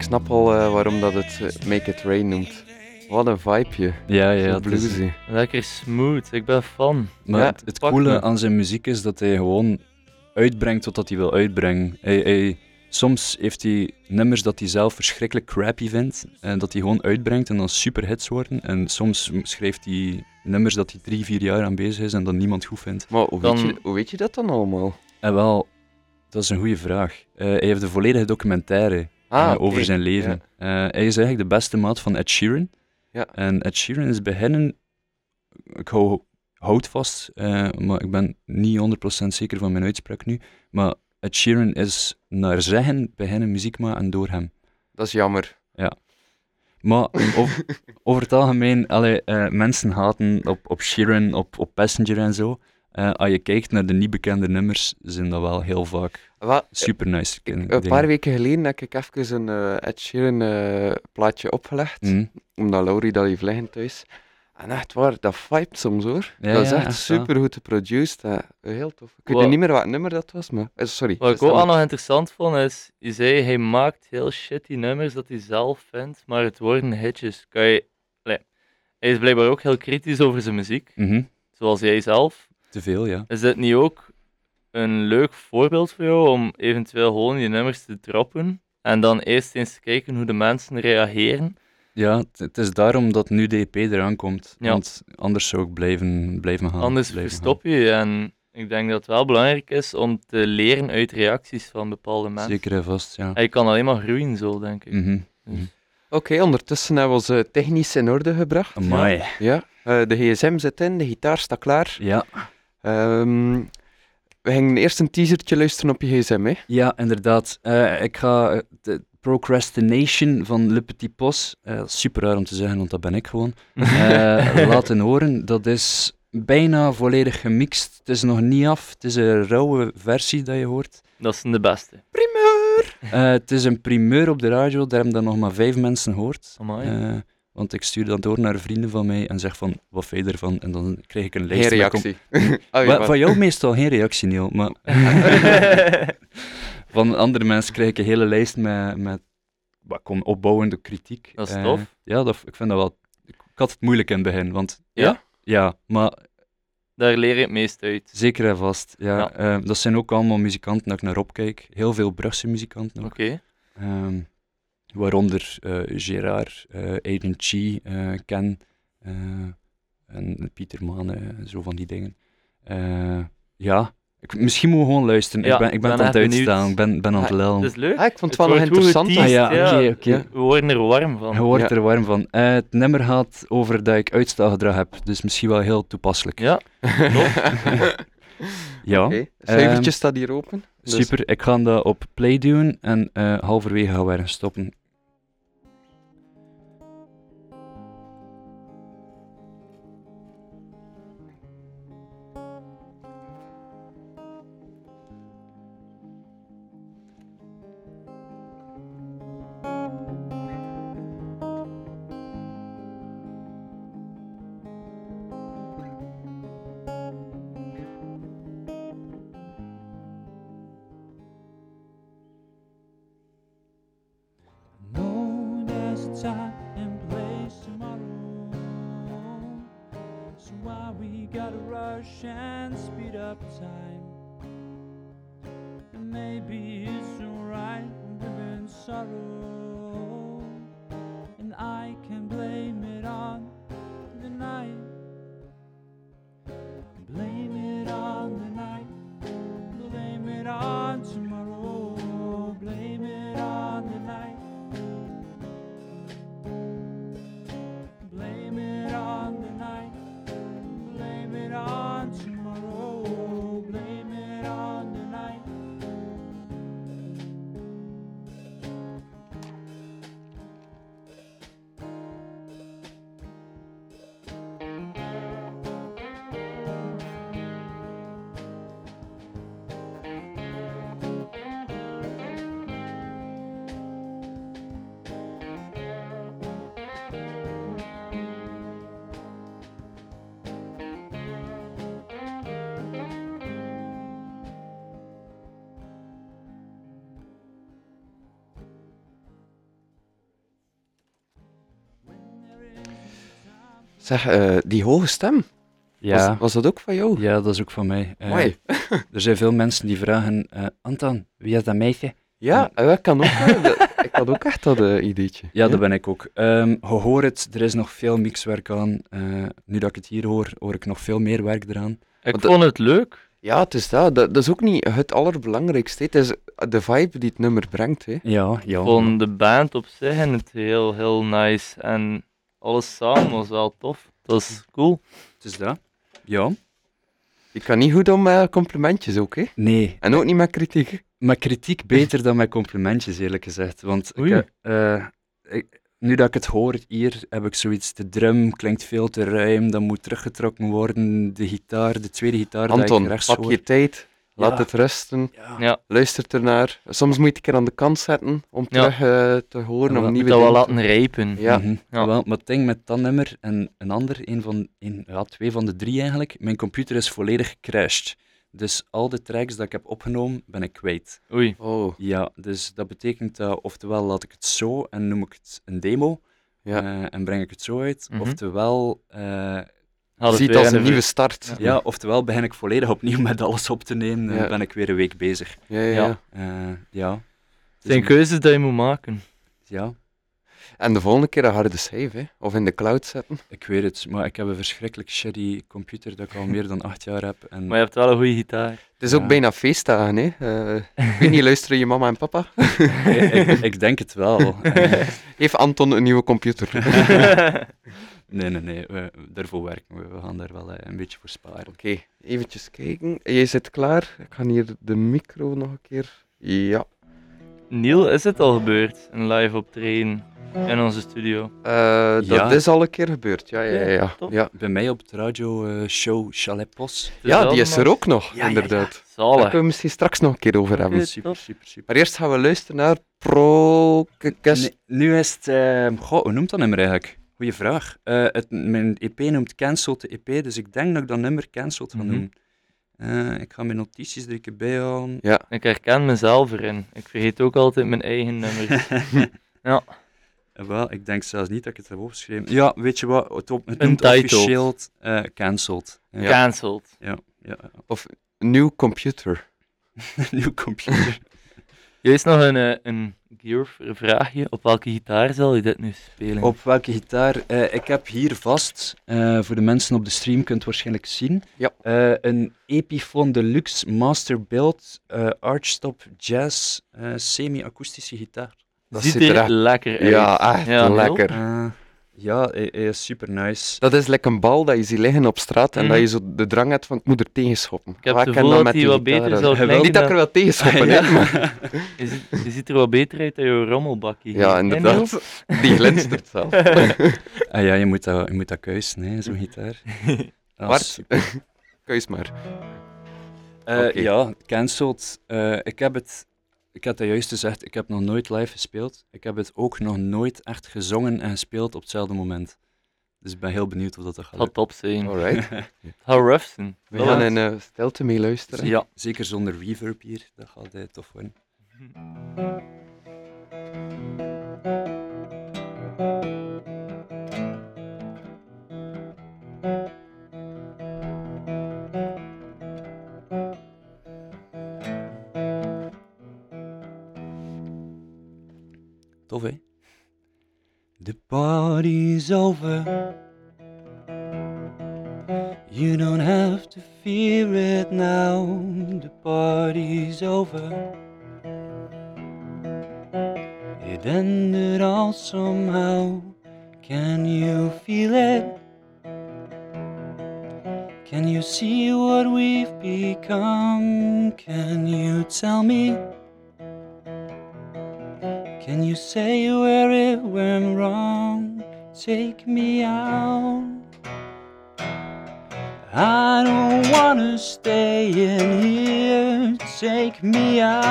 Ik snap al eh, waarom dat het eh, Make It Rain noemt. Wat een vibeje. Ja, ja. Zo het is-. Lekker smooth, ik ben fan. Maar Ja, het, coole me. aan zijn muziek is dat hij gewoon uitbrengt wat dat hij wil uitbrengen. Hij, hij, soms heeft hij nummers dat hij zelf verschrikkelijk crappy vindt en dat hij gewoon uitbrengt en dan super hits worden. En soms schrijft hij nummers dat hij drie, vier jaar aan bezig is en dat niemand goed vindt. Maar hoe, Dan- weet je, hoe weet je dat dan allemaal? En wel, dat is een goede vraag. Eh, hij heeft een volledige documentaire Ah, eh, over zijn leven. Eh, hij is eigenlijk de beste maat van Ed Sheeran. Ja. En Ed Sheeran is beginnen, ik hou hout vast, eh, maar ik ben niet 100% zeker van mijn uitspraak nu. Maar Ed Sheeran is naar zeggen beginnen muziek maken door hem. Dat is jammer. Maar over, over het algemeen, allee, eh, mensen haten op, op Sheeran, op, op Passenger en zo. Als je kijkt naar de niet bekende nummers, zijn dat wel heel vaak Wel, super nice kin- een dingen. paar weken geleden heb ik even een eh, Ed Sheeran eh, plaatje opgelegd. Mhm. Omdat Laurie dat heeft liggen thuis. En echt waar, dat vibet soms hoor. Ja, dat is ja, echt super goed geproduced. eh, heel tof. Ik weet Wat- niet meer wat nummer dat was, maar... eh, sorry. Wat ik ook al nog interessant vond is, je zei hij maakt heel shitty nummers dat hij zelf vindt, maar het worden hitjes. Kan je, hij is blijkbaar ook heel kritisch over zijn muziek, Mhm. zoals jij zelf. Te veel, ja. Is dit niet ook een leuk voorbeeld voor jou om eventueel gewoon die nummers te droppen en dan eerst eens te kijken hoe de mensen reageren? Ja, het- is daarom dat nu de EP eraan komt. Ja. Want anders zou ik blijven, blijven gaan. Anders blijven verstop je je. En ik denk dat het wel belangrijk is om te leren uit reacties van bepaalde mensen. Zeker en vast, ja. En je kan alleen maar groeien zo, denk ik. Mhm. Dus- Oké, ondertussen hebben we onze technisch in orde gebracht. Amai. Ja, eh, de gsm zit in, de gitaar staat klaar. Ja. Ehm, we gingen eerst een teasertje luisteren op je gsm, hè? Ja, inderdaad. Eh, ik ga eh, de Procrastination van Le Petit Pos, eh, super raar om te zeggen, want dat ben ik gewoon, eh, laten horen. Dat is bijna volledig gemixt. Het is nog niet af. Het is een rauwe versie dat je hoort. Dat is de beste. Primeur! Eh, het is een primeur op de radio, daar hebben dan nog maar vijf mensen gehoord. Amai. Want ik stuur dat door naar vrienden van mij en zeg van, wat vind je ervan? En dan krijg ik een Geen lijst. com- reactie. Oh, ja, van jou meestal geen reactie, Neil, maar van andere mensen krijg ik een hele lijst met, met wat kom, opbouwende kritiek. Dat is Eh, tof. ja, dat, ik vind dat wel... Ik, ik had het moeilijk in het begin, want... Ja? Ja, maar Daar leer je het meest uit. zeker en vast. Ja, Ja. eh, dat zijn ook allemaal muzikanten dat ik naar opkijk. Heel veel Brugse muzikanten. Oké. Ehm, waaronder eh Gerard, eh Aiden Chi, eh, Ken eh, en Pieter Maan, eh, zo van die dingen. Eh, ja, ik, misschien moet we gewoon luisteren. Ja, ik ben, ik ben ben aan het uitstaan, ik ben, ben aan het Ah, lellen. Dat is leuk. Ah, ik vond het Het wel nog interessant. Ah, ja, ja. We worden er warm van. Je wordt Ja. er warm van. Eh, het nummer gaat over dat ik uitstelgedrag heb, dus misschien wel heel toepasselijk. Ja, Ja, Oké, Cijfertje Ehm, staat hier open. Dus- super. Ik ga dat op play doen en eh, halverwege gaan we weer stoppen. Gotta rush and speed up time? Maybe Zeg, eh, die hoge stem, Ja, was, was dat ook van jou? ja, dat is ook van mij. Eh, Mooi. er zijn veel mensen die vragen, eh, Anton, wie is dat meisje? Ja, ik, kan ook, dat- ik had ook echt dat ideetje. Ja, dat ben ik ook. Ehm je hoort het, er is nog veel mixwerk aan. Eh, nu dat ik het hier hoor, hoor ik nog veel meer werk eraan. ik Want vond het leuk. Ja, het is dat. dat. Dat is ook niet het allerbelangrijkste. Het is de vibe die het nummer brengt. Hè. Ja, ja. Ik vond de band op zich en het heel, heel nice. En alles samen was wel tof. Dat is cool. Het is dat. Ja. Je kan niet goed om met complimentjes ook. Hè. Nee, En ook niet met kritiek. met kritiek beter dan met complimentjes, eerlijk gezegd. Want ik, Oei. heb, eh, ik- nu dat ik het hoor hier, heb ik zoiets. De drum klinkt veel te ruim, dat moet teruggetrokken worden. De gitaar, de tweede gitaar dat Anton, ik rechts pak hoor. je tijd. Laat Ja. het rusten. Ja. Ja, Luister ernaar. Soms moet je het een keer aan de kant zetten om Ja. terug eh, te horen. Ja, om nieuwe moet dat wel laten rijpen. Ja. Mhm. Ja. Wel, maar het ding met dat nummer en een ander, een van, een, ja, twee van de drie eigenlijk, mijn computer is volledig gecrashed. Dus al de tracks dat ik heb opgenomen, ben ik kwijt. Oei. Oh, Ja, dus dat betekent dat oftewel laat ik het zo en noem ik het een demo ja. eh, en breng ik het zo uit, Mhm. oftewel, eh, Ziet weer als een nieuwe start. Ja. ja, oftewel begin ik volledig opnieuw met alles op te nemen en Ja. ben ik weer een week bezig. Ja, ja, Ja. Eh, ja. Het zijn keuzes die je moet maken. ja. En de volgende keer een harde schijf, hè? Of in de cloud zetten. Ik weet het, maar ik heb een verschrikkelijk shitty computer dat ik al meer dan acht jaar heb. En Maar je hebt wel een goede gitaar. Het is ook bijna feestdagen, hè? Eh, ik weet niet, luisteren je mama en papa? ik, ik, ik denk het wel. Heeft Anton een nieuwe computer? nee, nee, nee, we, daarvoor werken we. We gaan daar wel eh, een beetje voor sparen. Oké, eventjes kijken. Jij zit klaar. Ik ga hier de micro nog een keer... Ja. Niel, is het al gebeurd? Een live optreden in onze studio. Eh, dat Ja. is al een keer gebeurd. Ja, ja, ja. Ja, ja. top. ja. Bij mij op de radio eh, show Chalet Pos. Ja, die is er ook nog, ja, ja. inderdaad. Daar kunnen we misschien straks nog een keer over hebben. Super, super, super. Maar eerst gaan we luisteren naar Pro... Nee, nu is het... eh, goh, hoe noemt dat nummer eigenlijk? Goeie vraag. Eh, het, mijn EP noemt Cancelled de EP, dus ik denk dat ik dat nummer Cancelled ga Mhm. noemen. Eh, ik ga mijn notities er een keer bij halen. Ik herken mezelf erin. Ik vergeet ook altijd mijn eigen nummers. Eh, Wel, ik denk zelfs niet dat ik het heb opgeschreven. Ja, weet je wat? Het, op, het noemt officieel eh, Cancelled. Ja, ja. Cancelled. ja, ja. Nieuw computer. Nieuw computer. Is nog een, eh, een gear-vraagje. Op welke gitaar zal je dit nu spelen? Op welke gitaar? Eh, ik heb hier vast, eh, voor de mensen op de stream kunt het waarschijnlijk zien, Ja. eh, een Epiphone Deluxe Master Build eh, Archstop Jazz eh, semi-akoestische gitaar. Dat Ziet ziet er er echt... lekker uit. Ja, echt Ja, lekker. Ja, hij, hij is super nice. Dat is lekker een bal dat je ziet liggen op straat en Mhm. dat je zo de drang hebt van ik moet er tegenschoppen. Ik heb Ah, het gevoel dat met hij die wat beter zou Wel, klinken. Niet dat ik er wel tegenschoppen Ja. hè, maar je, ziet, je ziet er wat beter uit dan je rommelbakje. ja, inderdaad. Die glinstert zelf. Ah ja, je moet dat, je moet dat kuisen, hè, zo'n gitaar. Ah, Bart? Keus maar. Eh. Ja, cancelled. Eh, ik heb het, ik had dat juist gezegd, ik heb nog nooit live gespeeld. Ik heb het ook nog nooit echt gezongen en gespeeld op hetzelfde moment. Dus ik ben heel benieuwd of dat, dat gaat Het gaat top zijn. Alright. Gaat rough zijn. We Dat gaan in eh, stilte mee luisteren. Ja, zeker zonder reverb hier. Dat gaat eh, tof worden. Tof, hè? The party's over. You don't have to fear it now. The party's over. It ended all somehow. Can you feel it? Can you see what we've become? Can you tell me? You say where it went wrong? Take me out. I don't wanna stay in here. Take me out.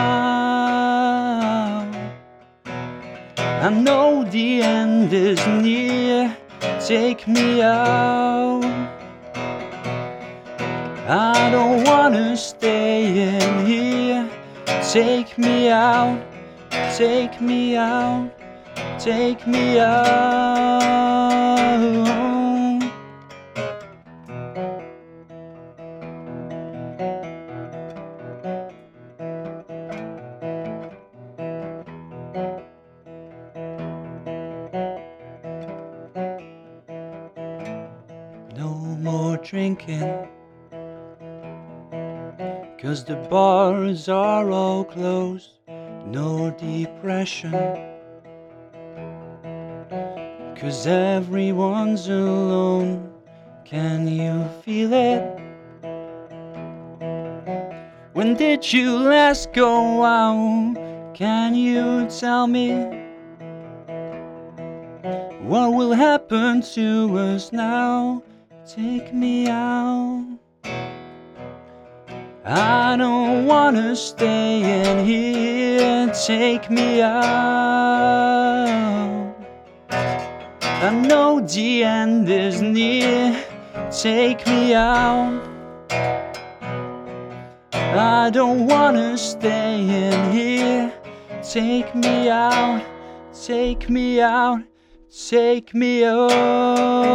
I know the end is near. Take me out. I don't wanna stay in here. Take me out. Take me out. Take me out. No more drinking. Cause the bars are all closed. No depression. Cause everyone's alone. Can you feel it? When did you last go out? Can you tell me? What will happen to us now? Take me out. I don't wanna stay in here. Take me out. I know the end is near. Take me out. I don't wanna stay in here. Take me out. Take me out. Take me out.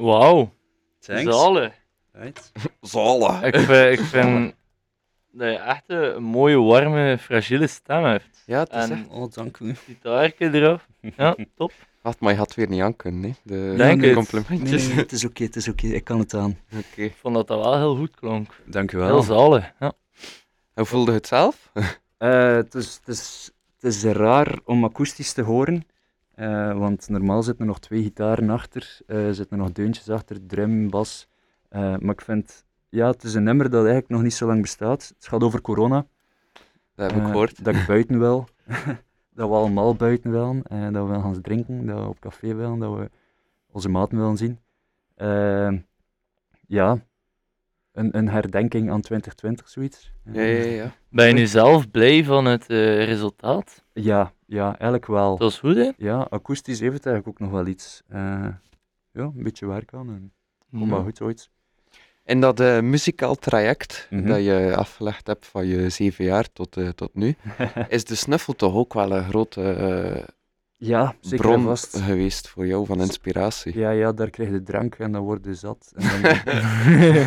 Wauw. Thanks. Zalig. Right. Zalig. Ik vind, ik vind dat je echt een mooie, warme, fragiele stem hebt. Ja, het is En echt... Oh, dank u. gitaartje erop. Ja, top. Wacht, maar je had weer niet aan kunnen, hè? De Denk de het. complimentjes. het is oké, het is oké. Ik kan het aan. Oké. Ik vond dat dat wel heel goed klonk. Dank u Heel wel. zalig. Ja. Hoe voelde je het zelf? Eh, het, is, het, is, het is raar om akoestisch te horen, eh, want normaal zitten er nog twee gitaren achter, eh zitten er nog deuntjes achter, drum, bas. Eh, maar ik vind, ja, het is een nummer dat eigenlijk nog niet zo lang bestaat. Het gaat over corona. Dat heb ik Eh, gehoord. Dat ik buiten wil. dat we allemaal buiten willen. dat we willen gaan drinken, dat we op café willen, dat we onze maten willen zien. Ja, een, een herdenking aan 2020, zoiets. Ja, ja, ja. Ben je nu zelf blij van het eh, resultaat? Ja, ja, eigenlijk wel. Dat was goed, hè? Ja, akoestisch heeft het eigenlijk ook nog wel iets. Eh, ja, een beetje werk aan en komt wel goed ooit. In dat eh, muzikaal traject Mhm. dat je afgelegd hebt van je zeven jaar tot, eh, tot nu, is de snuffel toch ook wel een grote eh, Ja, zeker bron vast. geweest voor jou van inspiratie? Ja, ja, daar krijg je drank en dan word je zat. En dan,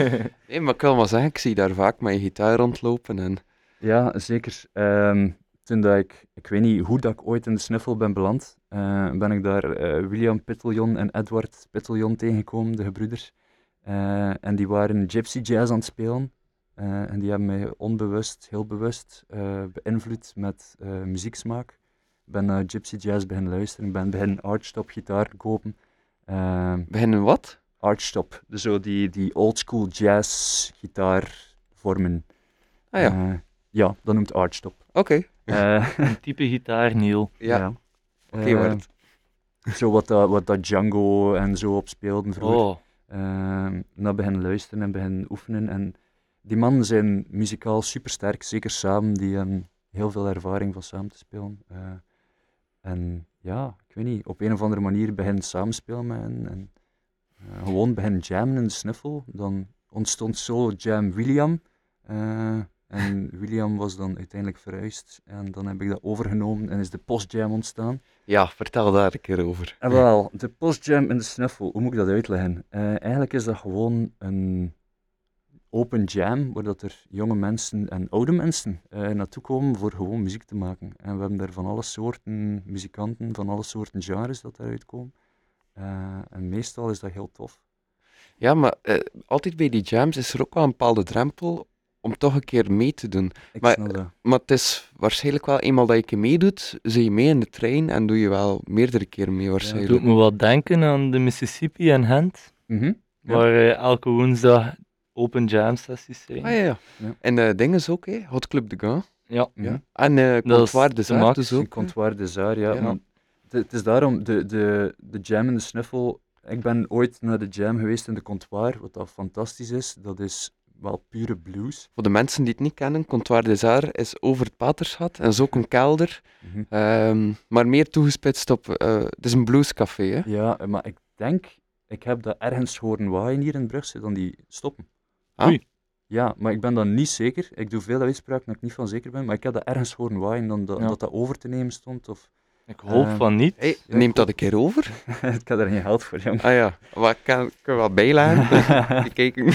Nee, maar ik wil maar zeggen, ik zie daar vaak je gitaar rondlopen en... ja, zeker. Ehm, toen dat ik, ik weet niet hoe dat ik ooit in de snuffel ben beland, eh, ben ik daar eh, William Pitteljon en Edward Pitteljon tegengekomen, de gebroeders. Eh, en die waren gypsy jazz aan het spelen. En die hebben mij onbewust, heel bewust beïnvloed met muzieksmaak. Ik ben naar gypsy jazz beginnen luisteren, ik ben beginnen archtop gitaar kopen. Ehm, Beginnen wat? archtop, dus zo die, die oldschool jazz gitaarvormen. Ah ja, Eh, ja, dat noemt archtop. oké. Eh, Een type gitaar, Neil. Ja, oké, Eh, Bart. Zo wat dat, wat dat Django en zo op speelden vroeger. Oh, Ehm, naar beginnen luisteren en beginnen oefenen. En die mannen zijn muzikaal supersterk, zeker samen. Die hebben heel veel ervaring van samen te spelen. Eh, en ja, ik weet niet, op een of andere manier beginnen samenspelen met hen. En eh, gewoon beginnen jammen in de snuffel. Dan ontstond solo jam William. Eh, en William was dan uiteindelijk verhuisd. En dan heb ik dat overgenomen en is de postjam ontstaan. Ja, vertel daar een keer over. En wel, de postjam in de snuffel, hoe moet ik dat uitleggen? Eh, eigenlijk is dat gewoon een open jam, waar dat er jonge mensen en oude mensen eh, naartoe komen voor gewoon muziek te maken. En we hebben daar van alle soorten muzikanten, van alle soorten genres dat daaruit komen. Eh, en meestal is dat heel tof. Ja, maar eh, altijd bij die jams is er ook wel een bepaalde drempel om toch een keer mee te doen. Ik Maar- snap dat. Maar het is waarschijnlijk wel, eenmaal dat je meedoet, zit je mee in de trein en doe je wel meerdere keren mee waarschijnlijk. doet me wat denken aan de Mississippi en Gent, Mhm. Ja. waar elke woensdag open jam sessies zijn. Ah ja, ja. Ja. En eh dingen is ook, hè? Hot Club de Gant. Ja. Mhm. En eh Comptoir de de Zaar dus ook. comptoir des Arts, ja. Ja. Het, is daarom, de, de, de jam in de snuffel. Ik ben ooit naar de jam geweest in de comptoir, wat dat fantastisch is. Dat is wel pure blues. Voor de mensen die het niet kennen, Comptoir de Zaar is over het Paterschat en is ook een kelder, Mhm. ehm, maar meer toegespitst op... eh, het is een bluescafé, hè? Ja, maar ik denk, ik heb dat ergens horen waaien hier in Brugge, dan die stoppen. Ah. Oei. Ja, maar ik ben dan niet zeker. Ik doe veel uitspraken dat ik niet van zeker ben, maar ik heb dat ergens horen waaien dan dat, Ja. dat dat over te nemen stond. Of Ik hoop Eh, van niet. Hey, Ja, neemt dat een keer over? ik heb daar geen geld voor, jong. Ah ja, wat kan ik er wel bijleggen? Kijken.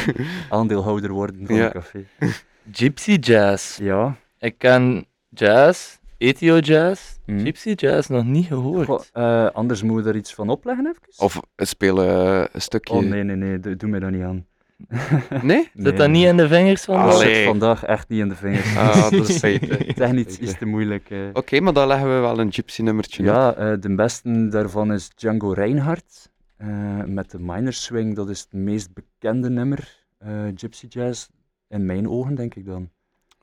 Aandeelhouder worden van Ja. een café. Gypsy jazz. Ja. Ik ken jazz, Ethio jazz, Mhm. Gypsy jazz nog niet gehoord. Goh, eh, anders moet je er iets van opleggen, even? Of spelen een stukje... Oh nee, nee, nee, doe, doe mij dat niet aan. Nee? Zit dat niet in de vingers van Dat zit vandaag echt niet in de vingers. Ah, dat is. Technisch is te moeilijk. eh. Oké, maar dan leggen we wel een gypsy nummertje op. Ja, eh, de beste daarvan is Django Reinhardt. eh, met de Minor Swing, dat is het meest bekende nummer. eh, Gypsy Jazz, in mijn ogen denk ik dan.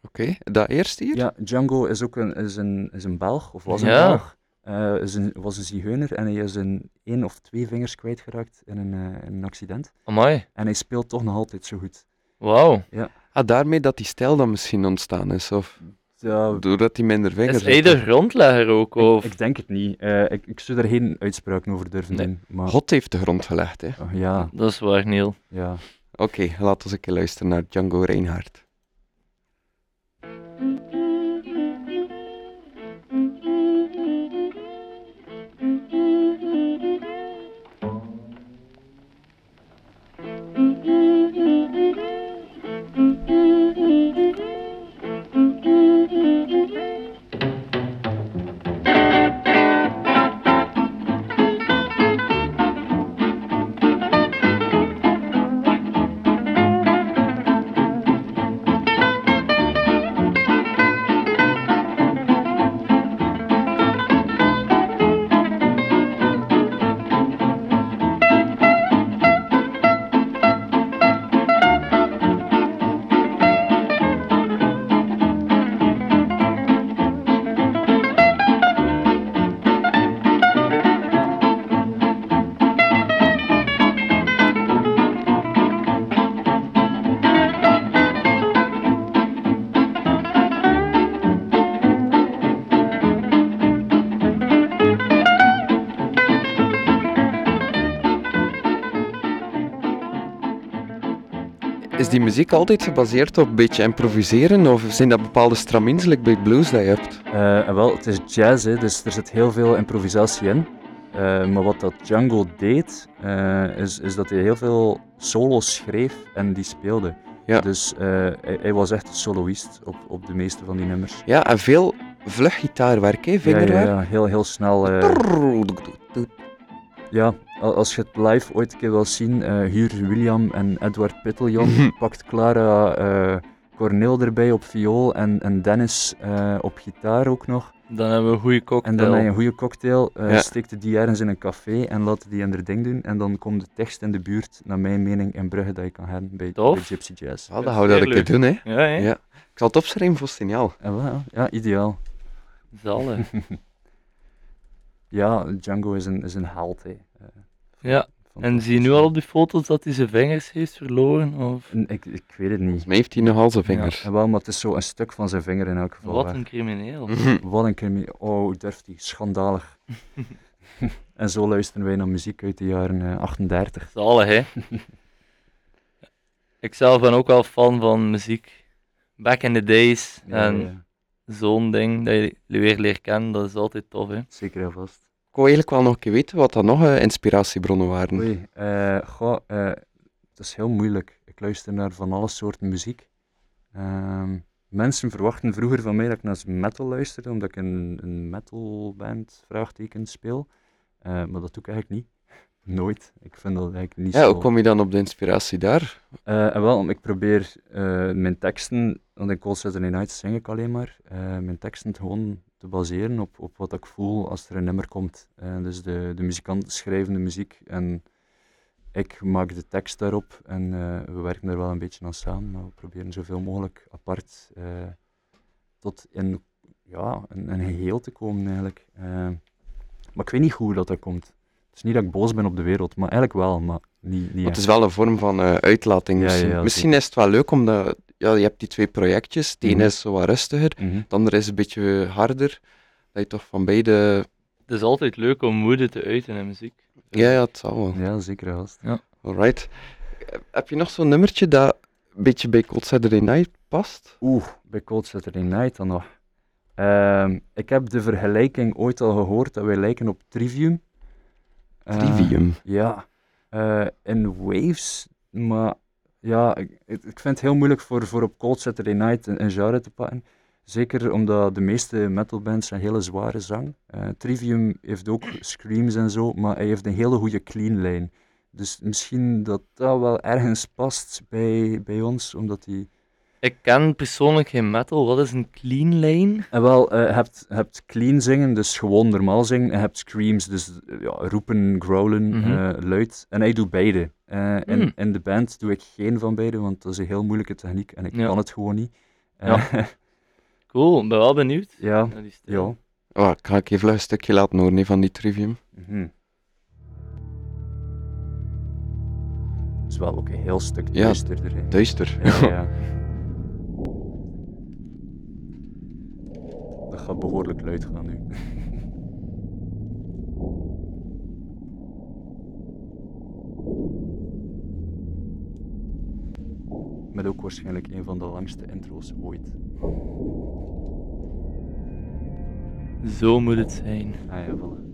Oké, dat eerst hier? Ja, Django is ook een, is een, is een Belg, of was een Ja. Belg. Eh, is een, was een zigeuner en hij is een één of twee vingers kwijtgeraakt in een, eh, in een accident. Amai, En hij speelt toch nog altijd zo goed. wauw. Ah, daarmee dat die stijl dan misschien ontstaan is, of Ja, doordat hij minder vingers Is hij de heeft. grondlegger ook? Of? ik, ik denk het niet. Eh, ik, ik zou daar geen uitspraken over durven Nee. doen. Maar God heeft de grond gelegd, hè. oh, ja, Dat is waar, Neil. ja. Oké, laten we eens een keer luisteren naar Django Reinhardt. Is die muziek altijd gebaseerd op een beetje improviseren of zijn dat bepaalde stramins, like bij blues dat je hebt? Eh, wel, het is jazz, hè, dus er zit heel veel improvisatie in. Eh, maar wat dat Django deed, eh, is, is dat hij heel veel solo's schreef en die speelde. Ja. Dus hij, hij was echt soloist op, op de meeste van die nummers. Ja, en veel vlug gitaarwerk, hè, Ja, ja, vingerwerk. ja, heel, heel snel. ja, als je het live ooit een keer wil zien, eh huur William en Edward Pitteljon, pakt Clara eh Cornel erbij op viool en, en Dennis eh, op gitaar ook nog. Dan hebben we een goede cocktail. En dan heb je een goede cocktail, eh Ja. steekt die ergens in een café en laat die in haar ding doen. En dan komt de tekst in de buurt, naar mijn mening, in Brugge dat je kan hebben bij. Gypsy Jazz. Wel, dat we dat een keer doen, hè. Ja, hè? Ja. Ik zal het opschrijven voor signaal. En wel, ja, ideaal. Zalig. Ja, Django is een, is een held. Hè. Eh, Ja, en zie je nu al op die foto's dat hij zijn vingers heeft verloren? Of... Ik, ik weet het niet. Volgens mij heeft hij nog al zijn vinger. Ja, wel, maar het is zo een stuk van zijn vinger in elk geval. Wat een crimineel. Wat een crimineel. Oh, hoe durft hij? Schandalig. en zo luisteren wij naar muziek uit de jaren eh, 38. Zalig, hè? Ik zelf ben ook wel fan van muziek. Back in the days. Ja, en ja, zo'n ding dat je weer leert kennen, dat is altijd tof, hè? zeker en vast. Ik wou eigenlijk wel nog een keer weten wat dan nog eh, inspiratiebronnen waren. Oei, eh, goh, eh, het is heel moeilijk. Ik luister naar van alle soorten muziek. Ehm, mensen verwachten vroeger van mij dat ik naar metal luisterde, omdat ik een, een metalband vraagteken speel. Maar dat doe ik eigenlijk niet. Nooit. Ik vind dat eigenlijk niet Ja, zo... hoe kom je dan op de inspiratie daar? En wel, ik probeer mijn teksten, want in Cold Saturday Night zing ik alleen maar, mijn teksten gewoon te baseren op, op wat ik voel als er een nummer komt. Eh, dus de, de muzikanten schrijven de muziek en ik maak de tekst daarop en eh, we werken daar wel een beetje aan samen, maar we proberen zoveel mogelijk apart eh, tot in ja, een, een geheel te komen eigenlijk. Maar ik weet niet hoe dat, dat komt. Het is niet dat ik boos ben op de wereld, maar eigenlijk wel, maar niet, niet het is wel een vorm van uitlating. Ja, misschien ja, misschien is het wel leuk omdat ja, je hebt die twee projectjes. Het ene Mhm. is zo wat rustiger, Mhm. het andere is een beetje harder. Dat je toch van beide... Het is altijd leuk om woede te uiten in muziek. Ja, ja, het zal wel. Ja, zeker gast. Alright. Eh, Heb je nog zo'n nummertje dat een beetje bij Cold Saturday Night past? Oeh, bij Cold Saturday Night dan nog. Ehm, ik heb de vergelijking ooit al gehoord dat wij lijken op Trivium. Eh, Trivium. ja, eh, in Waves, maar ja, ik, ik vind het heel moeilijk voor, voor op Cold Saturday Night een, een genre te pakken. Zeker omdat de meeste metalbands een hele zware zang. Eh, Trivium heeft ook screams en zo, maar hij heeft een hele goede clean lijn. Dus misschien dat dat wel ergens past bij, bij ons, omdat hij... Ik ken persoonlijk geen metal. Wat is een clean lane? En wel, eh, je hebt, hebt clean zingen, dus gewoon normaal zingen. En je hebt screams, dus eh, ja, roepen, growlen, Mhm. eh, luid. En hij doet beide. Eh, in, Hmm. in de band doe ik geen van beide, want dat is een heel moeilijke techniek en ik Ja. kan het gewoon niet. Ja. Eh, Cool, ik ben wel benieuwd. ja, naar die stijl. ja. Oh, ik ga ik even een stukje laten horen van die Trivium. Mhm. Het is wel ook een heel stuk duisterder. hè. Duister. Ja, ja. Dat gaat behoorlijk luid gaan nu. Met ook waarschijnlijk een van de langste intro's ooit. Zo moet het zijn. Ah ja, voilà.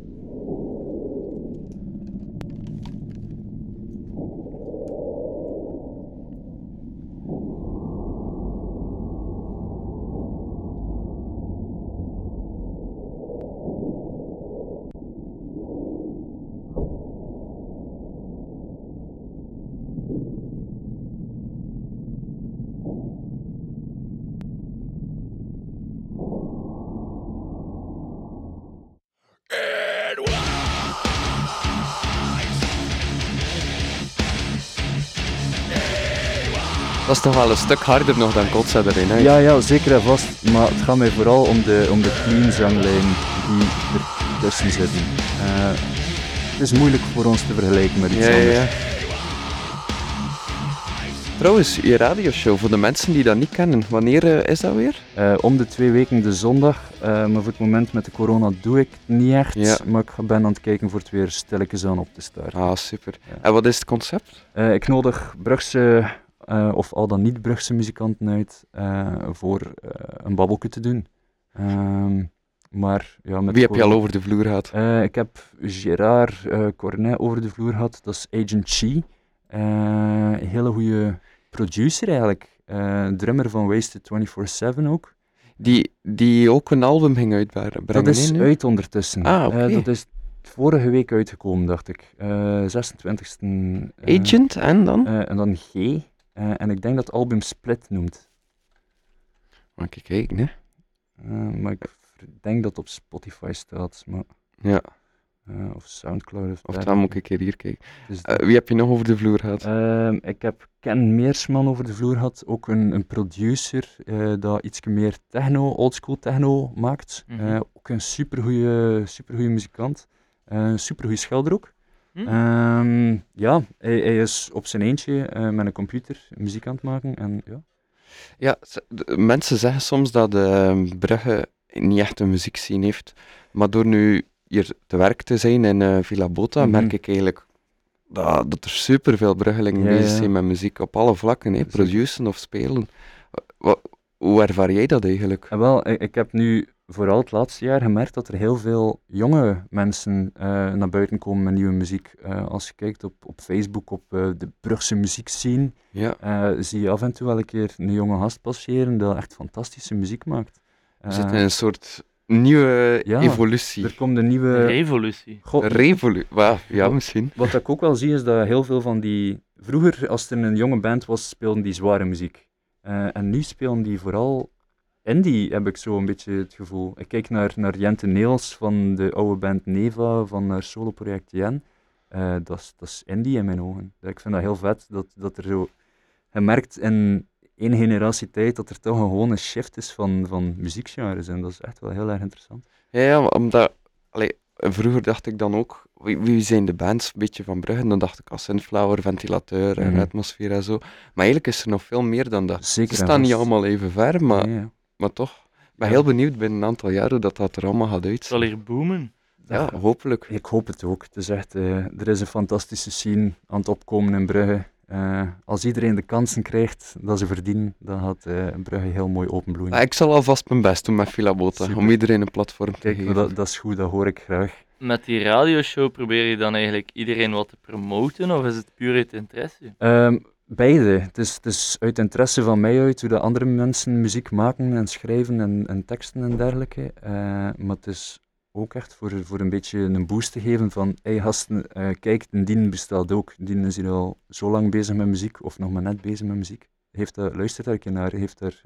Toch wel een stuk harder nog dan Cold Saturday Night. Ja, ja, zeker en vast. Maar het gaat mij vooral om de, om de clean zanglijn die ertussen zitten. Eh, het is moeilijk voor ons te vergelijken met iets Ja, ja, anders. ja. Trouwens, je radioshow, voor de mensen die dat niet kennen, wanneer eh, is dat weer? Eh, om de twee weken de zondag, maar voor het moment met de corona doe ik het niet echt. Ja. Maar ik ben aan het kijken voor het weer stilletjes aan op te starten. Ah, super. Ja. En wat is het concept? Ik nodig Brugse eh, of al dan niet Brugse muzikanten uit eh, voor eh, een babbelje te doen. Ehm, maar ja, met Wie heb je al over de vloer gehad? Eh, ik heb Gérard eh, Cornet over de vloer gehad, dat is Agent Chi. Een hele goede producer eigenlijk. Drummer van Wasted 24-7 ook. Die, die ook een album ging uitbrengen. dat is uit ondertussen. Ah, dat is vorige week uitgekomen, dacht ik. Eh 26e. eh, Agent en dan? en dan G. Eh, en ik denk dat het album Split noemt. Mag ik kijken, hè? Eh, maar ik denk dat het op Spotify staat. Maar, Ja, eh, of Soundcloud. Of, of dan moet ik een keer hier kijken. Dus Eh, wie heb je nog over de vloer gehad? Ehm, ik heb Ken Meersman over de vloer gehad, ook een, een producer eh dat iets meer techno, oldschool techno maakt. Mhm. Eh, ook een supergoeie, supergoeie muzikant, Eh, een supergoeie schelder ook. Hm? Ehm, ja, hij, hij is op zijn eentje eh, met een computer muziek aan het maken en ja. Ja, de- mensen zeggen soms dat eh, Brugge niet echt een muziekscene heeft. Maar door nu hier te werk te zijn in eh, Villa Bota, Mhm. merk ik eigenlijk dat, dat er superveel Bruggelingen Ja, bezig ja. zijn met muziek op alle vlakken. Produceren of spelen. Wa- hoe ervaar jij dat eigenlijk? En wel, ik, ik heb nu vooral het laatste jaar gemerkt dat er heel veel jonge mensen eh, naar buiten komen met nieuwe muziek. Eh, als je kijkt op, op Facebook, op eh, de Brugse muziekscene, Ja, zie je af en toe wel een keer een jonge gast passeren dat echt fantastische muziek maakt. we Eh, zitten in een soort nieuwe ja, evolutie. er komt een nieuwe... Revolutie. Revolutie. Ja, ja, Wat- misschien. wat ik ook wel zie is dat heel veel van die... Vroeger, als er een jonge band was, speelden die zware muziek. Eh, en nu spelen die vooral indie, heb ik zo een beetje het gevoel. Ik kijk naar, naar Jente Neels van de oude band Neva, van haar solo-project Jen. Eh, dat is- dat is indie in mijn ogen. Ik vind dat heel vet, dat, dat er zo... Je merkt in één generatie tijd dat er toch een gewone shift is van, van muziekgenres. En dat is echt wel heel erg interessant. Ja, ja, omdat... Allee, vroeger dacht ik dan ook, wie, wie zijn de bands een beetje van Brugge? Dan dacht ik als Sunflower, Ventilateur en Mhm. Atmosfeer en zo. Maar eigenlijk is er nog veel meer dan dat. Zeker Ze staan niet vast. allemaal even ver, maar, Ja, ja. Maar toch. Ik ben Ja. heel benieuwd binnen een aantal hoe dat, dat er allemaal gaat Het zal hier boomen. Ja, hopelijk. Ik hoop het ook. Het is echt, eh, er is een fantastische scene aan het opkomen in Brugge. Eh, als iedereen de kansen krijgt dat ze verdienen, dan gaat eh, Brugge heel mooi openbloeien. Maar ik zal alvast mijn best doen met Villa Bota, Super. om iedereen een platform te geven. dat, dat is goed, dat hoor ik graag. Met die radioshow probeer je dan eigenlijk iedereen wat te promoten, of is het puur uit interesse? Ehm, beide. Het is, het is uit interesse van mij uit hoe de andere mensen muziek maken en schrijven en, en teksten en dergelijke. Eh, maar het is ook echt voor, voor een beetje een boost te geven van hey gasten, eh, kijk, Dien bestaat ook. Dien is hier al zo lang bezig met muziek, of nog maar net bezig met muziek. Heeft daar, luistert daar een keer naar, heeft daar,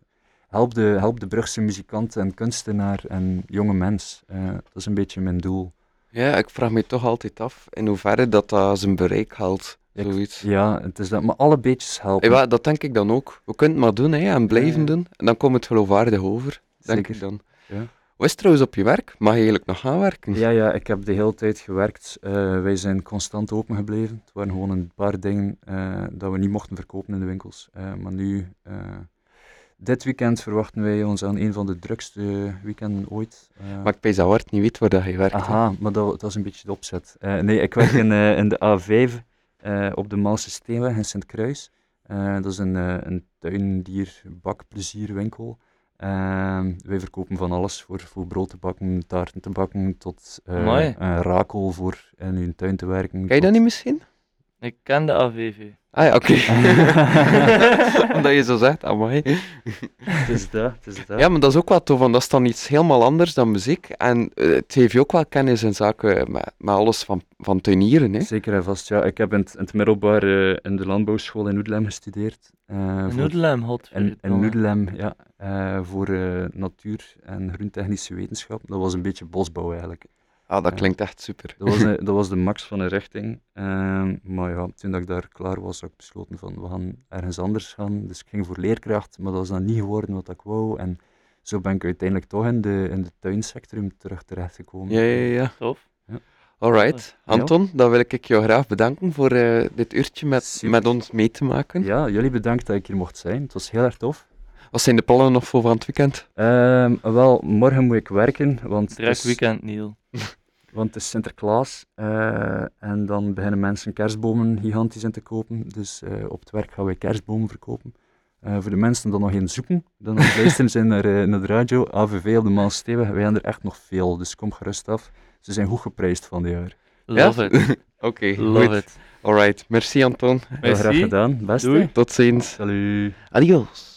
help, de, help de Brugse muzikant en kunstenaar en jonge mens. Eh, dat is een beetje mijn doel. Ja, ik vraag me toch altijd af in hoeverre dat, dat zijn bereik haalt. Zoiets. Ja, het is dat, maar alle beetjes helpen. Ja, dat denk ik dan ook. We kunnen het maar doen hè, en blijven Ja. doen. En dan komt het geloofwaardig over, denk Zeker. ik dan. Ja. Hoe is het trouwens op je werk? Mag je eigenlijk nog gaan werken? Ja, ja, ik heb de hele tijd gewerkt. Eh, wij zijn constant open gebleven. Het waren gewoon een paar dingen eh, dat we niet mochten verkopen in de winkels. Eh, maar nu, eh, dit weekend verwachten wij ons aan een van de drukste weekenden ooit. Eh, Maar ik pees dat Wart niet weet waar dat je werkt. hè. aha, maar dat, dat is een beetje de opzet. Eh, nee, ik werk in, eh, in de A5 eh, op de Maalse Steenweg in Sint-Kruis. Eh, dat is een, eh een tuindier-bakplezierwinkel. Wij verkopen van alles voor, voor brood te bakken, taarten te bakken, tot eh, rakel voor in uw tuin te werken. Kan je dat niet misschien? Ik ken de AVV. Ah ja, oké. Omdat je zo zegt, amai. Het is dat, het is dat. Ja, maar dat is ook wel tof, want dat is dan iets helemaal anders dan muziek. En eh, het geeft je ook wel kennis in zaken met, met alles van, van tuinieren. Hè? Zeker en vast, ja. Ik heb in het, in het middelbaar eh, in de landbouwschool in Oedelem gestudeerd. eh, voor- noedelem, hot. In, in ja, eh, voor eh, natuur- en groentechnische wetenschap. Dat was een beetje bosbouw eigenlijk. Ah, dat klinkt echt super. Dat was, de- dat was de max van een richting. Ehm, maar ja, toen dat ik daar klaar was, had ik besloten van, we gaan ergens anders gaan. Dus ik ging voor leerkracht, maar dat is dan niet geworden wat ik wou. En zo ben ik uiteindelijk toch in de, in de tuinsector terug terechtgekomen. Ja, ja, ja. Tof. Alright. Ja. Anton, dan wil ik jou graag bedanken voor eh, dit uurtje met, Super. met ons mee te maken. Ja, jullie bedankt dat ik hier mocht zijn. Het was heel erg tof. Wat zijn de plannen nog voor van het weekend? Ehm, wel, morgen moet ik werken, want het Druk is- weekend, Neil. Want het is Sinterklaas eh, en dan beginnen mensen kerstbomen gigantisch in te kopen. Dus eh, op het werk gaan wij kerstbomen verkopen. Eh, voor de mensen die er nog in zoeken, dan luisteren zijn naar, naar de radio, AVV op de Maassteweg, wij hebben er echt nog veel, dus kom gerust af. Ze zijn goed geprijsd van dit jaar. Love it. Oké, Love goed. it. Alright, merci Anton. Heel graag gedaan, beste. Doei. Tot ziens. Salut. Adios.